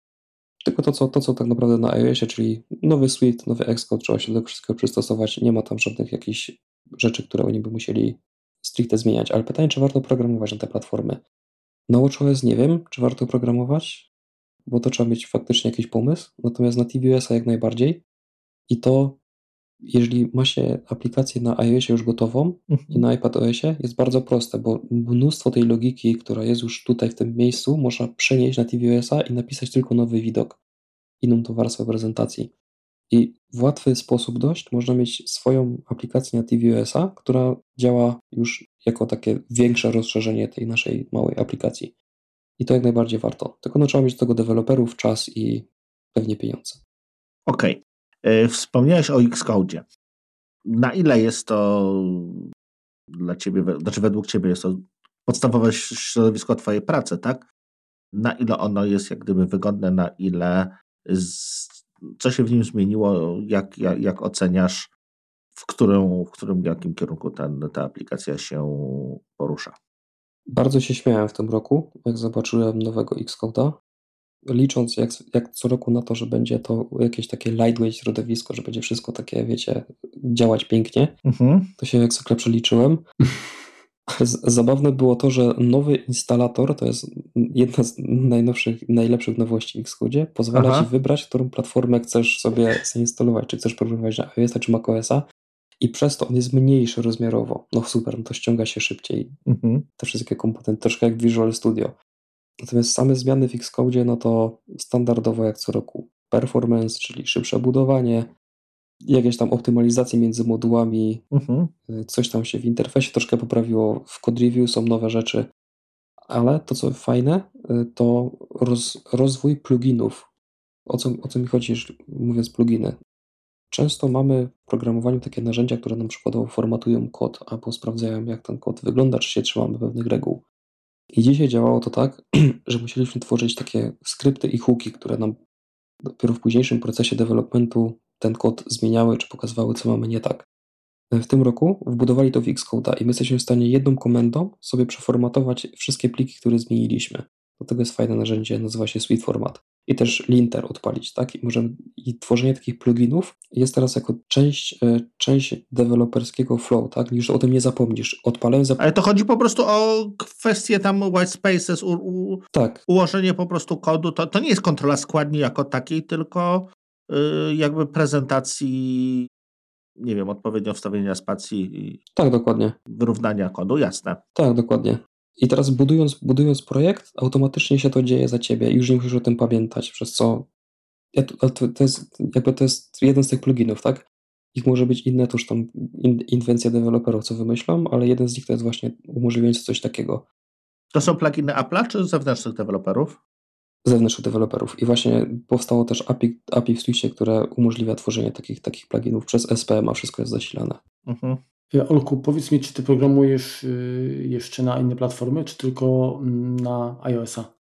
tylko to co, to, co tak naprawdę na iOSie, czyli nowy suite, nowy Xcode, trzeba się do wszystkiego przystosować, nie ma tam żadnych jakichś rzeczy, które oni by musieli stricte zmieniać, ale pytanie, czy warto programować na te platformy? Na WatchOS nie wiem, czy warto programować, bo to trzeba mieć faktycznie jakiś pomysł, natomiast na tvOS jak najbardziej i to jeżeli ma się aplikację na iOSie już gotową mhm. i na iPadOSie, jest bardzo proste, bo mnóstwo tej logiki, która jest już tutaj w tym miejscu, można przenieść na tvOSa i napisać tylko nowy widok, inną tą warstwę prezentacji. I w łatwy sposób dość można mieć swoją aplikację na tvOSa, która działa już jako takie większe rozszerzenie tej naszej małej aplikacji. I to jak najbardziej warto. Tylko no, trzeba mieć do tego deweloperów, czas i pewnie pieniądze. Okej. Okay. E, wspomniałeś o Xcode. Na ile jest to dla ciebie, znaczy według ciebie jest to podstawowe środowisko twojej pracy, tak? Na ile ono jest jak gdyby wygodne, na ile z, co się w nim zmieniło, jak, jak, jak oceniasz, w którym, w którym jakim kierunku ten, ta aplikacja się porusza? Bardzo się śmiałem w tym roku, jak zobaczyłem nowego Xcode'a licząc jak, jak co roku na to, że będzie to jakieś takie lightweight środowisko, że będzie wszystko takie, wiecie, działać pięknie, mhm. to się jak zwykle przeliczyłem. Zabawne było to, że nowy instalator, to jest jedna z najnowszych, najlepszych nowości w Xcode, pozwala Aha. ci wybrać, którą platformę chcesz sobie zainstalować, czy chcesz programować na iOS czy macOSa i przez to on jest mniejszy rozmiarowo. No super, no to ściąga się szybciej. Mhm. Te wszystkie komponenty, troszkę jak Visual Studio. Natomiast same zmiany w Xcode, no to standardowo jak co roku performance, czyli szybsze budowanie, jakieś tam optymalizacje między modułami, mhm. Y, coś tam się w interfejsie troszkę poprawiło, w code review są nowe rzeczy, ale to co fajne, y, to roz, rozwój pluginów. O co, o co mi chodzi, mówiąc pluginy? Często mamy w programowaniu takie narzędzia, które nam przykładowo formatują kod albo sprawdzają, jak ten kod wygląda, czy się trzymamy pewnych reguł. I dzisiaj działało to tak, że musieliśmy tworzyć takie skrypty i hooki, które nam dopiero w późniejszym procesie developmentu ten kod zmieniały, czy pokazywały, co mamy nie tak. W tym roku wbudowali to w Xcode'a i my jesteśmy w stanie jedną komendą sobie przeformatować wszystkie pliki, które zmieniliśmy. Do tego jest fajne narzędzie, nazywa się Sweet Format. I też linter odpalić, tak? I, możemy, I tworzenie takich pluginów jest teraz jako część, e, część deweloperskiego flow, tak? Już o tym nie zapomnisz. Odpalę, zap... Ale to chodzi po prostu o kwestię tam white spaces, u, u, tak. ułożenie po prostu kodu. To, to nie jest kontrola składni jako takiej, tylko yy, jakby prezentacji nie wiem, odpowiednio wstawienia spacji i tak, dokładnie. wyrównania kodu, jasne. Tak, dokładnie. I teraz budując, budując projekt, automatycznie się to dzieje za ciebie i już nie musisz o tym pamiętać, przez co ja to, to, jest, jakby to jest jeden z tych pluginów, tak? Ich może być inne, to już tam in, inwencja deweloperów, co wymyślą, ale jeden z nich to jest właśnie umożliwiający coś takiego. To są pluginy Apple'a czy zewnętrznych deweloperów? Zewnętrznych deweloperów. I właśnie powstało też API, API w Swiftie, które umożliwia tworzenie takich, takich pluginów przez SPM, a wszystko jest zasilane. Mhm. Olku, powiedz mi, czy ty programujesz y, jeszcze na inne platformy, czy tylko mm, na iOS-a?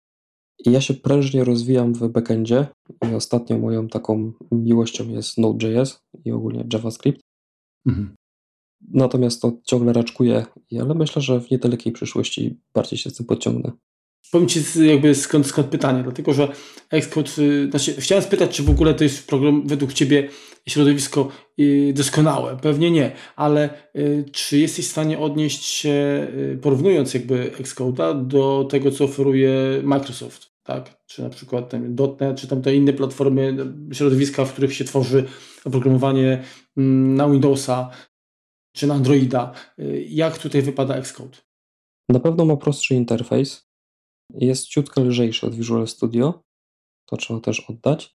Ja się prężnie rozwijam w backendzie i ostatnio moją taką miłością jest Node.js i ogólnie JavaScript. Mhm. Natomiast to ciągle raczkuję, ale myślę, że w niedalekiej przyszłości bardziej się z tym podciągnę. Powiem Ci jakby skąd, skąd pytanie, dlatego że Xcode, y, znaczy chciałem spytać, czy w ogóle to jest program według Ciebie środowisko doskonałe? Pewnie nie, ale y, czy jesteś w stanie odnieść się, porównując jakby Xcode'a do tego, co oferuje Microsoft, tak? Czy na przykład ten .NET, czy tam te inne platformy, środowiska, w których się tworzy oprogramowanie mm, na Windowsa, czy na Androida. Jak tutaj wypada Xcode? Na pewno ma prostszy interfejs, jest ciutkę lżejszy od Visual Studio, to trzeba też oddać.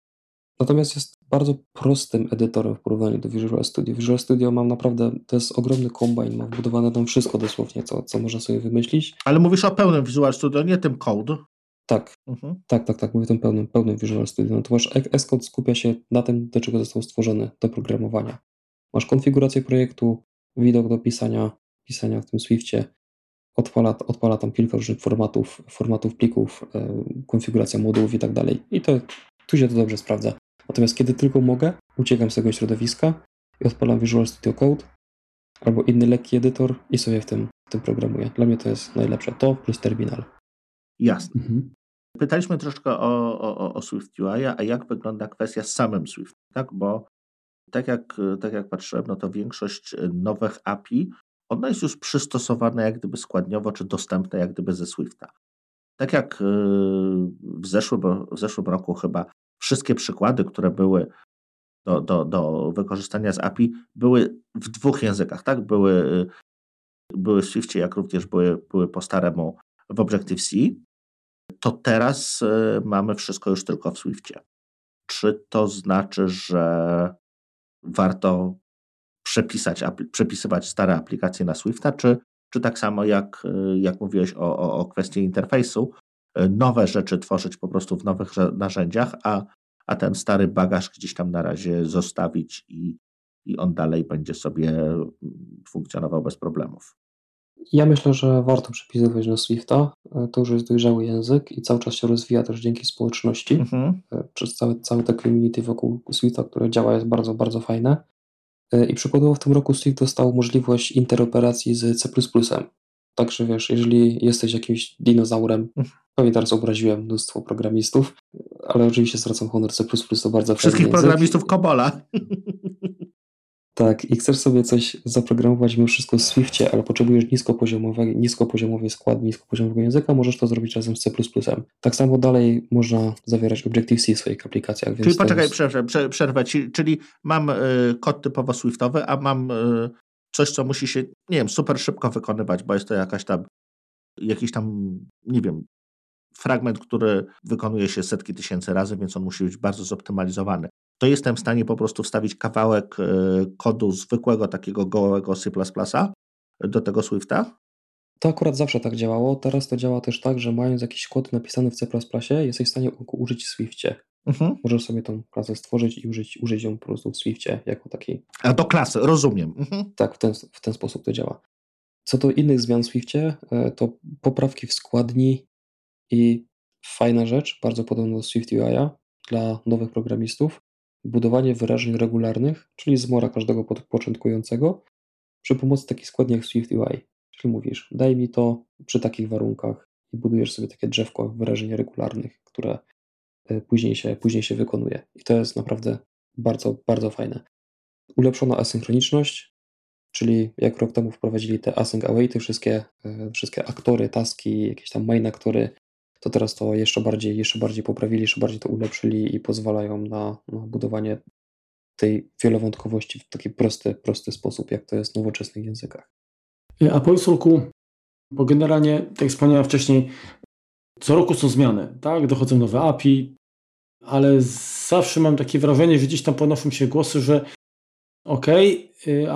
Natomiast jest bardzo prostym edytorem w porównaniu do Visual Studio. Visual Studio mam naprawdę, to jest ogromny kombajn, ma wbudowane tam wszystko dosłownie, co, co można sobie wymyślić. Ale mówisz o pełnym Visual Studio, nie tym code. Tak, mhm. tak, tak, tak, mówię o tym pełnym, pełnym Visual Studio. Natomiast Xcode skupia się na tym, do czego został stworzony, do programowania. Masz konfigurację projektu, widok do pisania, pisania w tym Swiftie, odpala, odpala tam kilka różnych formatów, formatów plików, e, konfiguracja modułów i tak dalej. I to tu się to dobrze sprawdza. Natomiast kiedy tylko mogę, uciekam z tego środowiska i odpalam Visual Studio Code albo inny lekki edytor i sobie w tym, w tym programuję. Dla mnie to jest najlepsze. To plus terminal. Jasne. Mhm. Pytaliśmy troszkę o, o, o Swift UI, a jak wygląda kwestia z samym Swift, tak? Bo tak jak, tak jak patrzyłem, no to większość nowych API ono jest już przystosowane jak gdyby składniowo, czy dostępne jak gdyby ze Swifta. Tak jak y, w zeszłym, w zeszłym roku chyba wszystkie przykłady, które były do, do, do wykorzystania z API, były w dwóch językach, tak? Były, y, były w Swiftie, jak również były, były po staremu w Objective-C. To teraz y, mamy wszystko już tylko w Swiftie. Czy to znaczy, że warto przepisać, przepisywać stare aplikacje na Swifta, czy, czy tak samo jak, jak mówiłeś o, o, o kwestii interfejsu, nowe rzeczy tworzyć po prostu w nowych narzędziach, a, a ten stary bagaż gdzieś tam na razie zostawić i, i on dalej będzie sobie mm, funkcjonował bez problemów. Ja myślę, że warto przepisywać na Swifta. To już jest dojrzały język i cały czas się rozwija też dzięki społeczności. Mhm. Przez całe, całe te community wokół Swifta, które działa, jest bardzo, bardzo fajne. E, I przykładowo w tym roku Swift dostał możliwość interoperacji z C++. Także wiesz, jeżeli jesteś jakimś dinozaurem, mhm. pewnie teraz obraziłem mnóstwo programistów, ale oczywiście zwracam honor C++ to bardzo Wszystkich programistów Kobola. Tak, i chcesz sobie coś zaprogramować mimo wszystko w Swiftie, ale potrzebujesz niskopoziomowej, niskopoziomowej skład, niskopoziomovego języka, możesz to zrobić razem z C++. Tak samo dalej można zawierać Objective-C w swoich aplikacjach. czyli poczekaj, jest... przerwę, przerwę, czyli mam y, kod typowo Swiftowy, a mam y, coś, co musi się, nie wiem, super szybko wykonywać, bo jest to jakaś tam, jakiś tam, nie wiem, fragment, który wykonuje się setki tysięcy razy, więc on musi być bardzo zoptymalizowany to jestem w stanie po prostu wstawić kawałek e, kodu zwykłego takiego gołego C++ do tego Swifta? To akurat zawsze tak działało. Teraz to działa też tak, że mając jakiś kod napisany w C++, jesteś w stanie użyć w Swiftie. Mhm. Możesz sobie tą klasę stworzyć i użyć, użyć ją po prostu w Swiftie jako takiej. A do klasy, rozumiem. Mhm. Tak, w ten, w ten sposób to działa. Co do innych zmian w Swiftie, e, to poprawki w składni i fajna rzecz, bardzo podobna do Swift UI dla nowych programistów, budowanie wyrażeń regularnych, czyli zmora każdego początkującego, przy pomocy takich składni jak Swift UI. Czyli mówisz, daj mi to przy takich warunkach i budujesz sobie takie drzewko wyrażeń regularnych, które później się, później się wykonuje. I to jest naprawdę bardzo, bardzo fajne. Ulepszona asynchroniczność, czyli jak rok temu wprowadzili te async away, te wszystkie, wszystkie aktory, taski, jakieś tam main aktory, to teraz to jeszcze bardziej, jeszcze bardziej poprawili, jeszcze bardziej to ulepszyli i pozwalają na, na budowanie tej wielowątkowości w taki prosty, prosty sposób, jak to jest w nowoczesnych językach. A powiedz Olku, bo generalnie, tak jak wspomniałem wcześniej, co roku są zmiany, tak? Dochodzą nowe API, ale zawsze mam takie wrażenie, że gdzieś tam ponoszą się głosy, że ok,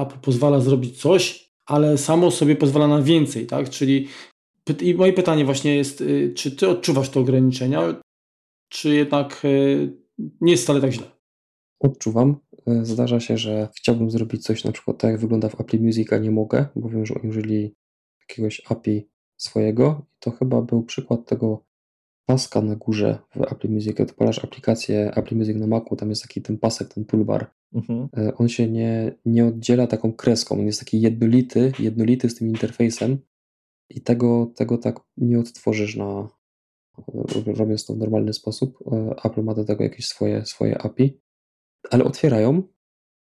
Apple pozwala zrobić coś, ale samo sobie pozwala na więcej, tak? Czyli i moje pytanie właśnie jest, y, czy ty odczuwasz te ograniczenia, czy jednak y, nie jest wcale tak źle? Odczuwam. Y, zdarza się, że chciałbym zrobić coś na przykład tak, jak wygląda w Apple Music, a nie mogę, bo wiem, że użyli jakiegoś API swojego. To chyba był przykład tego paska na górze w Apple Music. Jak odpalasz aplikację Apple Music na Macu, tam jest taki ten pasek, ten toolbar. Mhm. On się nie, nie oddziela taką kreską. On jest taki jednolity, jednolity z tym interfejsem i tego, tego tak nie odtworzysz na, robiąc to w normalny sposób. E, Apple ma do tego jakieś swoje, swoje API, ale otwierają.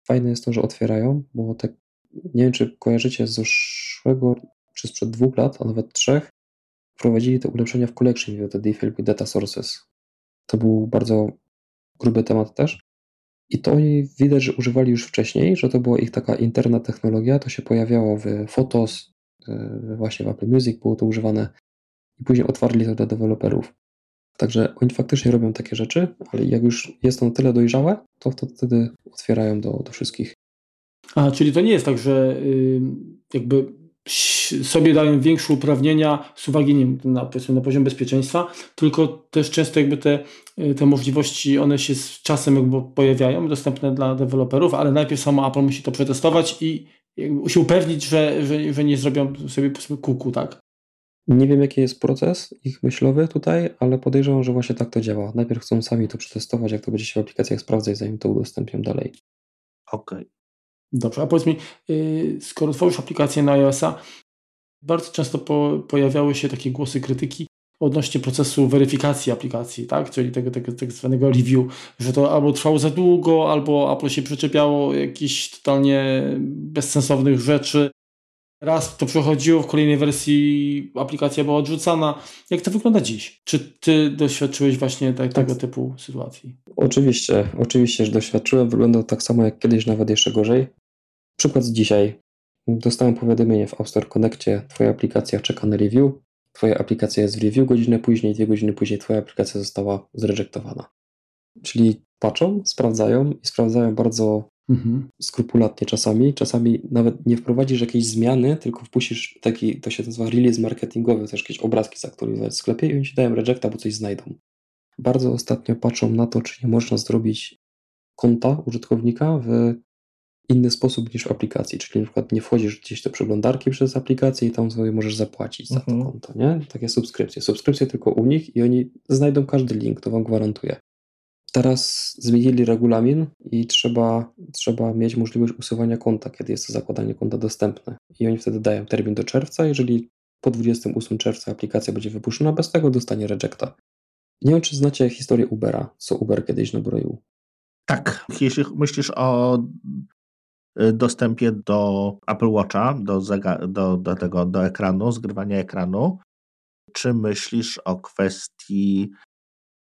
Fajne jest to, że otwierają, bo tak, nie wiem, czy kojarzycie z zeszłego, czy sprzed dwóch lat, a nawet trzech, wprowadzili te ulepszenia w Collection View, te with Data Sources. To był bardzo gruby temat też. I to widać, że używali już wcześniej, że to była ich taka interna technologia, to się pojawiało w Photos, E, właśnie w Apple Music było to używane i później otwarli to dla deweloperów. Także oni faktycznie robią takie rzeczy, ale jak już jest to na tyle dojrzałe, to, to wtedy otwierają do, do wszystkich. A, czyli to nie jest tak, że jakby sobie dają większe uprawnienia z uwagi nie na, na poziom bezpieczeństwa, tylko też często jakby te, y, te możliwości, one się z czasem jakby pojawiają, dostępne dla deweloperów, ale najpierw samo Apple musi to przetestować i się upewnić, że, że, że nie zrobią sobie kuku, tak? Nie wiem, jaki jest proces ich myślowy tutaj, ale podejrzewam, że właśnie tak to działa. Najpierw chcą sami to przetestować, jak to będzie się w aplikacjach sprawdzać, zanim to udostępnią dalej. Okej. Okay. Dobrze, a powiedz mi, y, skoro tworzysz aplikację na iOS-a, bardzo często po, pojawiały się takie głosy krytyki odnośnie procesu weryfikacji aplikacji, tak? czyli tego, tego tak zwanego review, że to albo trwało za długo, albo Apple się przyczepiało jakichś totalnie bezsensownych rzeczy. Raz to przechodziło, w kolejnej wersji aplikacja była odrzucana. Jak to wygląda dziś? Czy ty doświadczyłeś właśnie tak, tego typu sytuacji? Oczywiście, oczywiście, że doświadczyłem. Wyglądał tak samo jak kiedyś, nawet jeszcze gorzej. Przykład z dzisiaj. Dostałem powiadomienie w App Store Connectie, twoja aplikacja czeka na review. Twoja aplikacja jest w review godzinę później, dwie godziny później Twoja aplikacja została zrejektowana. Czyli patrzą, sprawdzają i sprawdzają bardzo mhm. skrupulatnie czasami. Czasami nawet nie wprowadzisz jakiejś zmiany, tylko wpuścisz taki, to się nazywa release marketingowy, też jakieś obrazki zaktualizować w sklepie i oni ci dają rejecta, bo coś znajdą. Bardzo ostatnio patrzą na to, czy nie można zrobić konta użytkownika w inny sposób niż w aplikacji, czyli na przykład nie wchodzisz gdzieś do przeglądarki przez aplikację i tam sobie możesz zapłacić za to mhm. konto, nie? Takie subskrypcje. Subskrypcje tylko u nich i oni znajdą każdy link, to wam gwarantuję. Teraz zmienili regulamin i trzeba, trzeba mieć możliwość usuwania konta, kiedy jest to zakładanie konta dostępne. I oni wtedy dają termin do czerwca. Jeżeli po 28 czerwca aplikacja będzie wypuszczona bez tego, dostanie rejecta. Nie wiem, czy znacie historię Ubera, co Uber kiedyś nabroił. Tak, jeśli myślisz o dostępie do Apple Watcha, do, do, do, tego, do ekranu, zgrywania ekranu. Czy myślisz o kwestii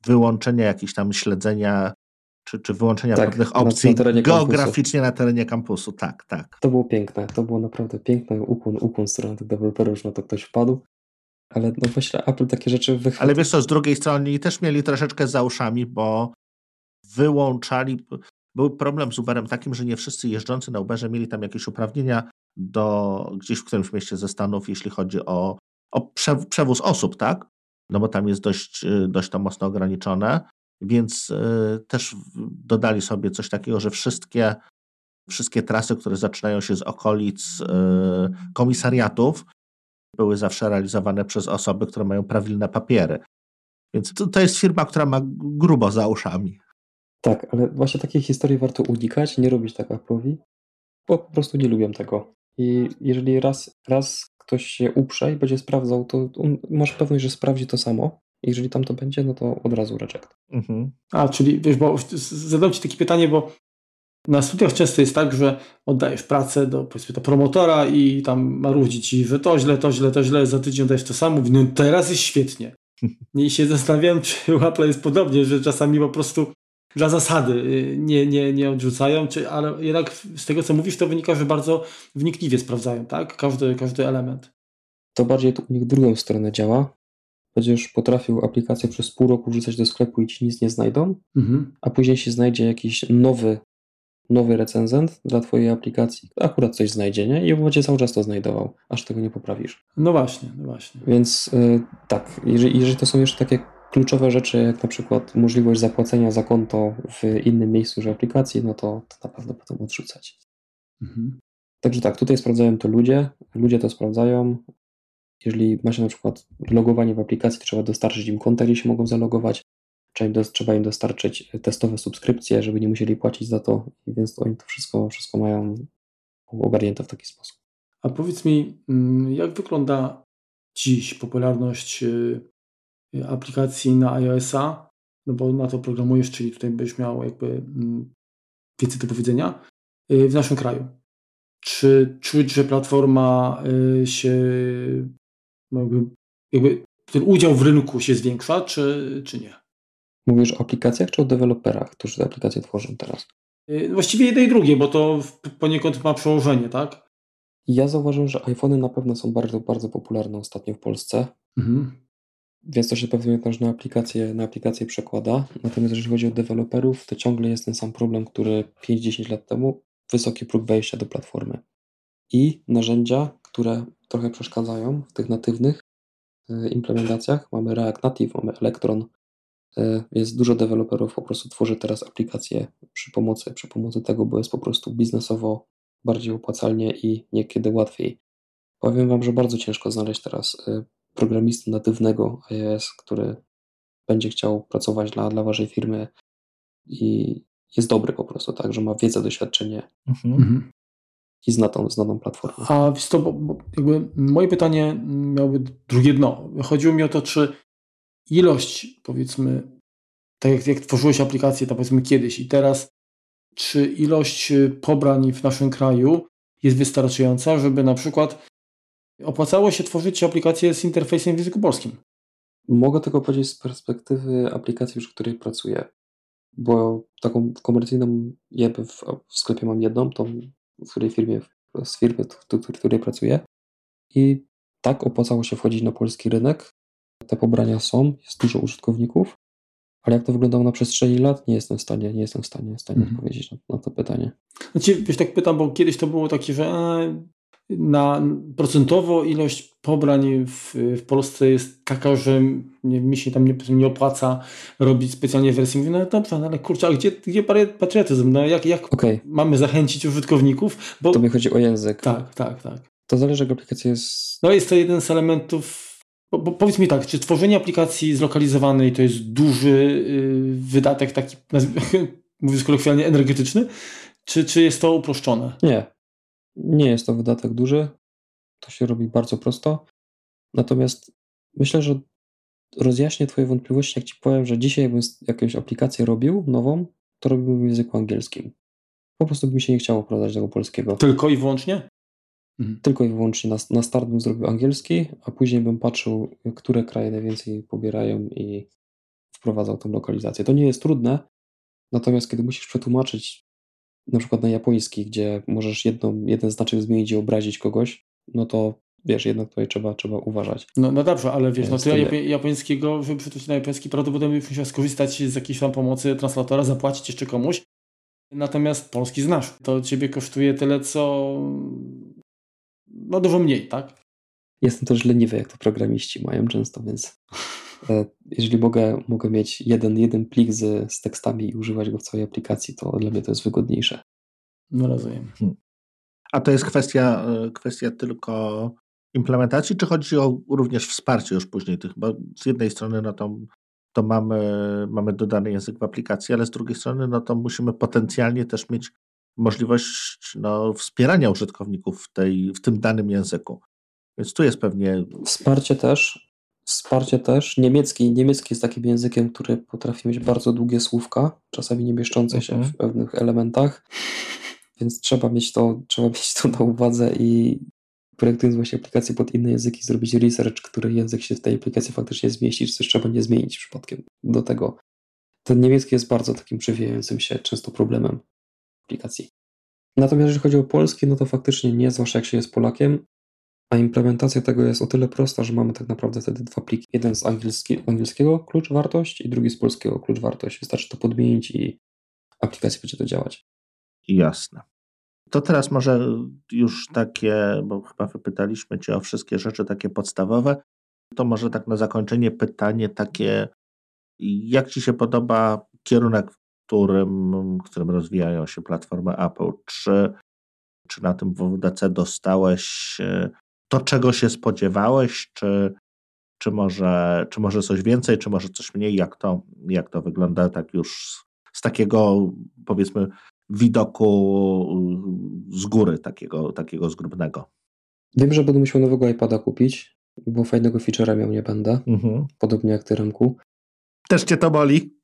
wyłączenia jakichś tam śledzenia, czy, czy wyłączenia tak, pewnych opcji na, na geograficznie kampusu. na terenie kampusu? Tak, tak. To było piękne, to było naprawdę piękne, ukłon, ukłon strony tych deweloperów, że na to ktoś wpadł. Ale no myślę, Apple takie rzeczy wychwyciło. Ale wiesz co, z drugiej strony też mieli troszeczkę za uszami, bo wyłączali, był problem z Uberem takim, że nie wszyscy jeżdżący na Uberze mieli tam jakieś uprawnienia do gdzieś w którymś mieście ze Stanów, jeśli chodzi o, o prze, przewóz osób, tak? No bo tam jest dość, y, dość to mocno ograniczone, więc y, też dodali sobie coś takiego, że wszystkie, wszystkie trasy, które zaczynają się z okolic y, komisariatów, były zawsze realizowane przez osoby, które mają prawilne papiery. Więc to, to jest firma, która ma grubo za uszami. Tak, ale właśnie takiej historii warto unikać, nie robić tak Apple'owi, bo po prostu nie lubią tego. I jeżeli raz, raz ktoś się uprze i będzie sprawdzał, to masz pewność, że sprawdzi to samo. Jeżeli tam to będzie, no to od razu reject. Mhm. A, czyli wiesz, bo zadam Ci takie pytanie, bo na studiach często jest tak, że oddajesz pracę do, powiedzmy, do promotora i tam marudzi ci, że to źle, to źle, to źle, za tydzień oddajesz to samo, mówi, no teraz jest świetnie. I się zastanawiam, czy u Apple jest podobnie, że czasami po prostu dla zasady y, nie, nie, nie odrzucają, czy, ale jednak z tego, co mówisz, to wynika, że bardzo wnikliwie sprawdzają, tak? Każdy, każdy element. To bardziej u nich drugą stronę działa. Będziesz potrafił aplikację przez pół roku wrzucać do sklepu i ci nic nie znajdą, mhm. a później się znajdzie jakiś nowy nowy recenzent dla Twojej aplikacji, akurat coś znajdzie, nie? I będzie cały czas to znajdował, aż tego nie poprawisz. No właśnie, no właśnie. Więc yy, tak, jeżeli, jeżeli to są jeszcze takie kluczowe rzeczy, jak na przykład możliwość zapłacenia za konto w innym miejscu niż aplikacji, no to, to na pewno potem odrzucać. Mhm. Także tak, tutaj sprawdzają to ludzie, ludzie to sprawdzają. Jeżeli macie na przykład logowanie w aplikacji, to trzeba dostarczyć im konta, gdzie się mogą zalogować trzeba im dostarczyć testowe subskrypcje, żeby nie musieli płacić za to, więc oni to wszystko, wszystko mają ogarnięte w taki sposób. A powiedz mi, mm, jak wygląda dziś popularność y, aplikacji na iOS-a? No bo na to programujesz, czyli tutaj byś miał jakby mm, więcej do powiedzenia y, w naszym kraju. Czy czuć, że platforma y, się no jakby, jakby ten udział w rynku się zwiększa, czy, czy nie? Mówisz o aplikacjach czy o deweloperach, którzy te aplikacje tworzą teraz? Y, właściwie jedno i drugie, bo to poniekąd ma przełożenie, tak? Ja zauważyłem, że iPhony na pewno są bardzo, bardzo popularne ostatnio w Polsce. Mhm. Więc to się pewnie też na aplikacje, na aplikacje przekłada. Natomiast jeżeli chodzi o deweloperów, to ciągle jest ten sam problem, który 5-10 lat temu, wysoki próg wejścia do platformy. I narzędzia, które trochę przeszkadzają w tych natywnych y, implementacjach. Mamy React Native, mamy Electron, E, więc dużo deweloperów po prostu tworzy teraz aplikacje przy pomocy, przy pomocy tego, bo jest po prostu biznesowo bardziej opłacalnie i niekiedy łatwiej. Powiem Wam, że bardzo ciężko znaleźć teraz e, programistę natywnego iOS, który będzie chciał pracować dla, dla Waszej firmy i jest dobry po prostu, tak, że ma wiedzę, doświadczenie mhm. mhm. i zna tą, zna tą platformę. A to, bo, bo jakby moje pytanie miałoby drugie dno. Chodziło mi o to, czy ilość, powiedzmy, tak jak, jak tworzyłeś aplikację, to powiedzmy kiedyś i teraz, czy ilość pobrań w naszym kraju jest wystarczająca, żeby na przykład opłacało się tworzyć aplikację z interfejsem w języku polskim? Mogę tego powiedzieć z perspektywy aplikacji, w której pracuję, bo taką komercyjną ja w, w sklepie mam jedną, tą, w której firmie, z firmy, w, w której pracuję i tak opłacało się wchodzić na polski rynek, te pobrania są, jest dużo użytkowników, ale jak to wyglądało na przestrzeni lat, nie jestem w stanie, nie jestem w stanie, w stanie mhm. odpowiedzieć na, na, to pytanie. Znaczy, wiesz, tak pytam, bo kiedyś to było takie, że e, na procentowo ilość pobrań w, w Polsce jest taka, że nie, mi się tam nie, nie opłaca robić specjalnie wersji. Mówię, no dobrze, no ale kurczę, a gdzie, gdzie patriotyzm? No jak, jak okay. mamy zachęcić użytkowników? Bo... To mi chodzi o język. Tak, tak, tak. To zależy, jak aplikacja jest... No jest to jeden z elementów bo, bo powiedz mi tak, czy tworzenie aplikacji zlokalizowanej to jest duży yy, wydatek, taki, mówiąc kolokwialnie, energetyczny, czy, czy jest to uproszczone? Nie. Nie jest to wydatek duży. To się robi bardzo prosto. Natomiast myślę, że rozjaśnię Twoje wątpliwości, jak Ci powiem, że dzisiaj jakbym jakąś aplikację robił, nową, to robiłbym w języku angielskim. Po prostu by mi się nie chciało wprowadzać tego polskiego. Tylko i wyłącznie? Mhm. Tylko i wyłącznie na, na start bym zrobił angielski, a później bym patrzył, które kraje najwięcej pobierają i wprowadzał tą lokalizację. To nie jest trudne, natomiast kiedy musisz przetłumaczyć na przykład na japoński, gdzie możesz jedną, jeden znaczek zmienić i obrazić kogoś, no to wiesz, jednak tutaj trzeba, trzeba uważać. No, no dobrze, ale wiesz, no to ja japońskiego, żeby przetłumaczyć na japoński, prawdopodobnie musiał skorzystać z jakiejś tam pomocy translatora, zapłacić jeszcze komuś. Natomiast polski znasz. To ciebie kosztuje tyle, co no dużo mniej, tak? Jestem też leniwy, jak to programiści mają często, więc e, jeżeli mogę, mogę mieć jeden, jeden plik z, z tekstami i używać go w całej aplikacji, to dla mnie to jest wygodniejsze. No rozumiem. Hmm. A to jest kwestia, e, kwestia tylko implementacji, czy chodzi o również wsparcie już później tych, bo z jednej strony no to, to mamy, mamy dodany język w aplikacji, ale z drugiej strony no to musimy potencjalnie też mieć możliwość no, wspierania użytkowników w, tej, w tym danym języku. Więc tu jest pewnie. Wsparcie też. Wsparcie też. Niemiecki, niemiecki jest takim językiem, który potrafi mieć bardzo długie słówka, czasami nie mieszczące się Mhm. w pewnych elementach, więc trzeba mieć to, trzeba mieć to na uwadze i projektując właśnie aplikacje pod inne języki, zrobić research, który język się w tej aplikacji faktycznie zmieści, czy coś trzeba nie zmienić przypadkiem do tego. Ten niemiecki jest bardzo takim przewijającym się często problemem aplikacji. Natomiast jeżeli chodzi o polski, no to faktycznie nie, zwłaszcza jak się jest Polakiem, a implementacja tego jest o tyle prosta, że mamy tak naprawdę wtedy dwa pliki. Jeden z angielski, angielskiego klucz wartość i drugi z polskiego klucz wartość. Wystarczy to podmienić i aplikacja będzie to działać. Jasne. To teraz może już takie, bo chyba wypytaliśmy Cię o wszystkie rzeczy takie podstawowe, to może tak na zakończenie pytanie takie, jak Ci się podoba kierunek, w którym, w którym rozwijają się platformy Apple? Czy, czy na tym WWDC dostałeś e, to, czego się spodziewałeś, czy, czy, może, czy może coś więcej, czy może coś mniej? Jak to, jak to wygląda tak już z, takiego, powiedzmy, widoku z góry, takiego, takiego zgrubnego? Wiem, że będę musiał nowego iPada kupić, bo fajnego feature'a miał nie będę, Mhm. podobnie jak ty Remku. Też Cię to boli?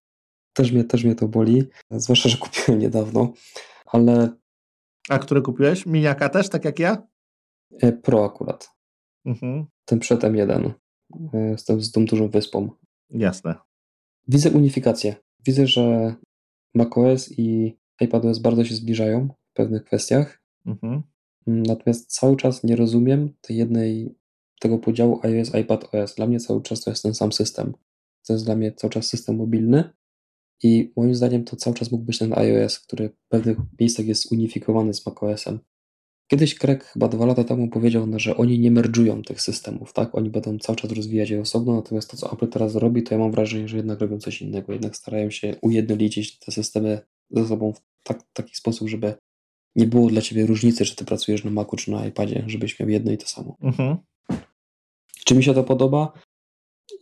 Też mnie, też mnie to boli, zwłaszcza, że kupiłem niedawno, ale A który kupiłeś? Miniaka też, tak jak ja? E, Pro akurat, Mhm. ten przed M1, e, z tą, dużą wyspą. Jasne. Widzę unifikację. Widzę, że macOS i iPadOS bardzo się zbliżają w pewnych kwestiach, Mhm. natomiast cały czas nie rozumiem tej jednej, tego podziału iOS, iPadOS. Dla mnie cały czas to jest ten sam system. To jest dla mnie cały czas system mobilny i moim zdaniem to cały czas mógł być ten iOS, który w pewnych miejscach jest unifikowany z macOSem. Kiedyś Craig chyba dwa lata temu powiedział, no, że oni nie merdżują tych systemów, tak? Oni będą cały czas rozwijać je osobno, natomiast to, co Apple teraz robi, to ja mam wrażenie, że jednak robią coś innego. Jednak starają się ujednolicić te systemy ze sobą w tak, taki sposób, żeby nie było dla ciebie różnicy, czy ty pracujesz na Macu, czy na iPadzie, żebyś miał jedno i to samo. Mhm. Czy mi się to podoba?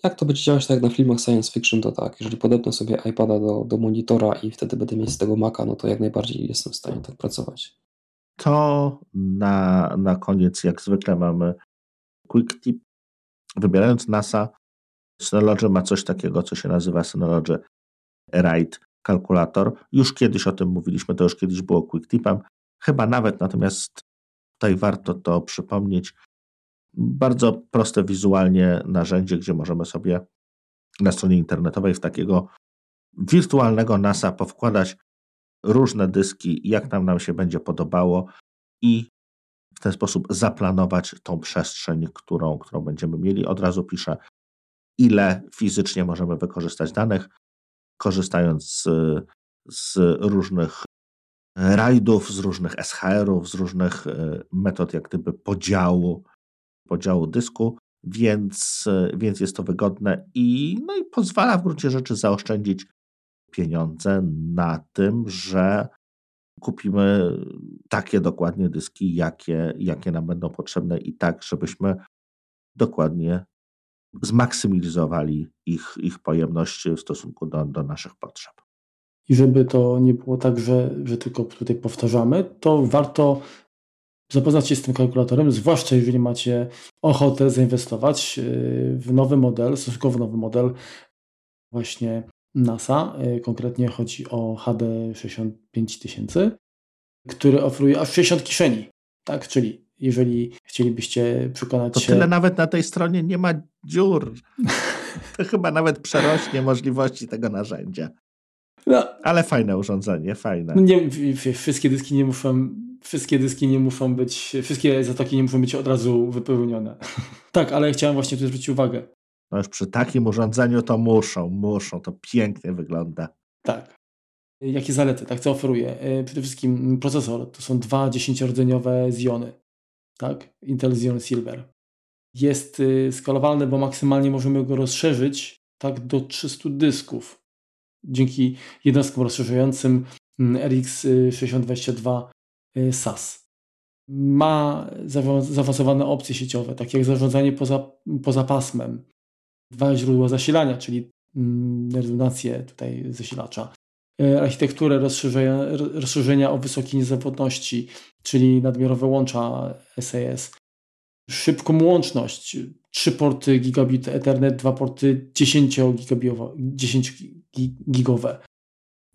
Jak to będzie działać tak jak na filmach science fiction, to tak. Jeżeli podepnę sobie iPada do, do monitora i wtedy będę mieć z tego Maca, no to jak najbardziej jestem w stanie tak pracować. To na, na koniec, jak zwykle, mamy quick tip. Wybierając NASA, Synology ma coś takiego, co się nazywa Synology Write Calculator. Już kiedyś o tym mówiliśmy, to już kiedyś było quick tipem. Chyba nawet, natomiast tutaj warto to przypomnieć. Bardzo proste wizualnie narzędzie, gdzie możemy sobie na stronie internetowej w takiego wirtualnego NASA powkładać różne dyski, jak nam, nam się będzie podobało i w ten sposób zaplanować tą przestrzeń, którą, którą będziemy mieli. Od razu piszę, ile fizycznie możemy wykorzystać danych, korzystając z, z różnych rajdów, z różnych SHR-ów, z różnych e, metod jak gdyby podziału, podziału dysku, więc, e, więc jest to wygodne i, no i pozwala w gruncie rzeczy zaoszczędzić pieniądze na tym, że kupimy takie dokładnie dyski, jakie, jakie nam będą potrzebne i tak, żebyśmy dokładnie zmaksymalizowali ich, ich pojemność w stosunku do, do naszych potrzeb. I żeby to nie było tak, że, że tylko tutaj powtarzamy, to warto zapoznać się z tym kalkulatorem, zwłaszcza jeżeli macie ochotę zainwestować yy, w nowy model, stosunkowo nowy model właśnie NASA. Yy, konkretnie chodzi o HD 65000, który oferuje aż 60 kieszeni. Tak, czyli jeżeli chcielibyście przekonać To się... tyle nawet na tej stronie nie ma dziur. To chyba nawet przerośnie możliwości tego narzędzia. No, Ale fajne urządzenie, fajne. No nie, wszystkie dyski nie muszą, wszystkie dyski nie muszą być, wszystkie zatoki nie muszą być od razu wypełnione. tak, ale chciałem właśnie tu zwrócić uwagę. No już przy takim urządzeniu to muszą, muszą, to pięknie wygląda. Tak. Jakie zalety, tak, co oferuje? E, Przede wszystkim procesor, to są dwa dziesięciordzeniowe Xeony, tak, Intel Xeon Silver. Jest y, skalowalny, bo maksymalnie możemy go rozszerzyć, tak, do 300 dysków. Dzięki jednostkom rozszerzającym RX 622 y, SAS. Ma zaawa- zaawansowane opcje sieciowe, takie jak zarządzanie poza, poza pasmem, dwa źródła zasilania, czyli mm, redundację tutaj zasilacza, E, architekturę rozszerzenia, rozszerzenia o wysokiej niezawodności, czyli nadmiarowe łącza SAS, szybką łączność, trzy porty gigabit Ethernet, dwa porty 10 gigowe,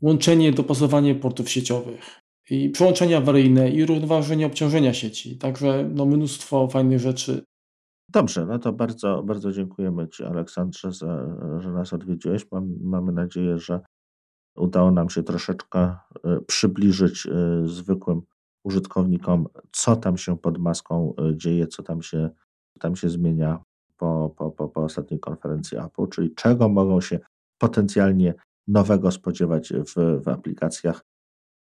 łączenie, dopasowanie portów sieciowych i przyłączenia awaryjne i równoważenie obciążenia sieci. Także no, mnóstwo fajnych rzeczy. Dobrze, no to bardzo, bardzo dziękujemy Ci, Aleksandrze, za, że nas odwiedziłeś. Mam, mamy nadzieję, że udało nam się troszeczkę e, przybliżyć e, zwykłym użytkownikom, co tam się pod maską e, dzieje, co tam się, tam się zmienia po, po, po, po ostatniej konferencji Apple, czyli czego mogą się potencjalnie nowego spodziewać w, w aplikacjach,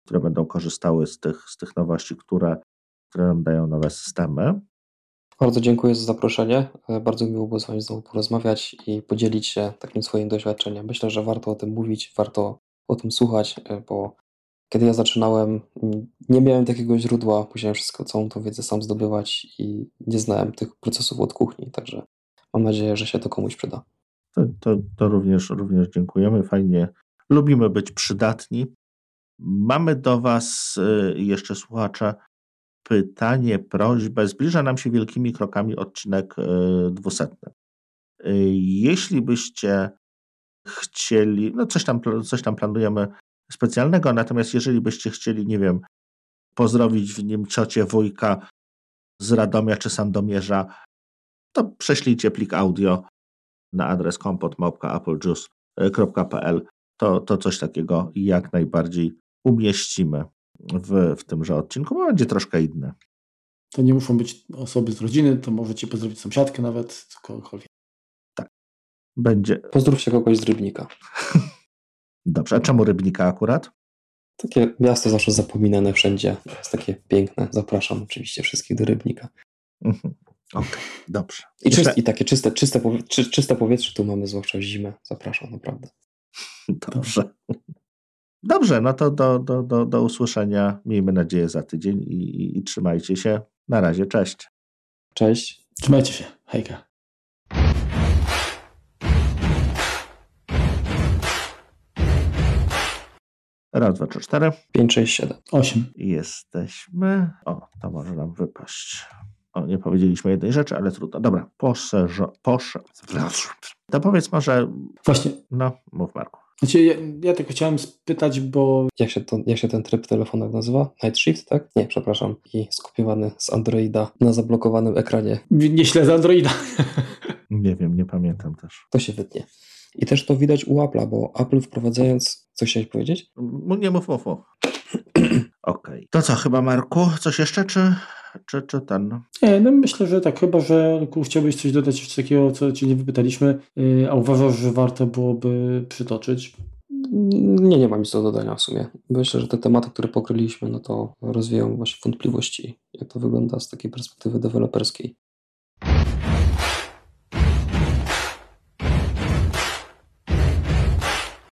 które będą korzystały z tych, z tych nowości, które, które nam dają nowe systemy. Bardzo dziękuję za zaproszenie. Bardzo miło było z Wami znowu porozmawiać i podzielić się takim swoim doświadczeniem. Myślę, że warto o tym mówić, warto o tym słuchać, bo kiedy ja zaczynałem, nie miałem takiego źródła, musiałem wszystko, całą tą wiedzę sam zdobywać i nie znałem tych procesów od kuchni, także mam nadzieję, że się to komuś przyda. To, to, to również, również dziękujemy. Fajnie. Lubimy być przydatni. Mamy do Was y, jeszcze słuchacze pytanie, prośbę. Zbliża nam się wielkimi krokami odcinek y, dwusetny. Y, jeśli byście chcieli, no coś tam, coś tam planujemy specjalnego, natomiast jeżeli byście chcieli, nie wiem, pozdrowić w nim ciocie, wujka z Radomia czy Sandomierza, to prześlijcie plik audio na adres kompot.applejuice.pl. To, to coś takiego jak najbardziej umieścimy w, w tymże odcinku, bo będzie troszkę inne. To nie muszą być osoby z rodziny, to możecie pozdrowić sąsiadkę nawet, kogokolwiek. Tak. Będzie. Pozdrówcie kogoś z Rybnika. Dobrze, a czemu Rybnika akurat? Takie miasto zawsze zapominane wszędzie. Jest takie piękne. Zapraszam oczywiście wszystkich do Rybnika. Mhm. Okej, okay, dobrze. I, Jeszcze... I takie czyste, czyste, czy, czyste powietrze tu mamy, zwłaszcza w zimę. Zapraszam, naprawdę. Dobrze. Dobrze, no to do, do, do, do usłyszenia. Miejmy nadzieję za tydzień i, i, i trzymajcie się. Na razie, cześć. Cześć. Trzymajcie się. Hejka. Raz, dwa, trzy, cztery. Pięć, sześć, siedem. Osiem. Jesteśmy. O, to może nam wypaść. O, nie powiedzieliśmy jednej rzeczy, ale trudno. Dobra, poszerzo, posze. To powiedz może. Właśnie. No, mów Marku. Znaczy, ja, ja tylko chciałem spytać, bo. Jak się, to, jak się ten tryb w telefonach nazywa? Night Shift, tak? Nie, przepraszam. I skopiowany z Androida na zablokowanym ekranie. Nie śledzę Androida. Nie wiem, nie pamiętam też. To się wytnie. I też to widać u Apple'a, bo Apple wprowadzając. Coś chciałeś powiedzieć? Nie mów, mów, mów. Okej. Okay. To co, chyba Marku? Coś jeszcze, czy, czy, czy ten? Nie, no myślę, że tak. Chyba, że chciałbyś coś dodać jeszcze takiego, co Cię nie wypytaliśmy, yy, a uważasz, że warto byłoby przytoczyć? Nie, nie mam nic do dodania w sumie. Myślę, że te tematy, które pokryliśmy, no to rozwijają właśnie wątpliwości, jak to wygląda z takiej perspektywy deweloperskiej.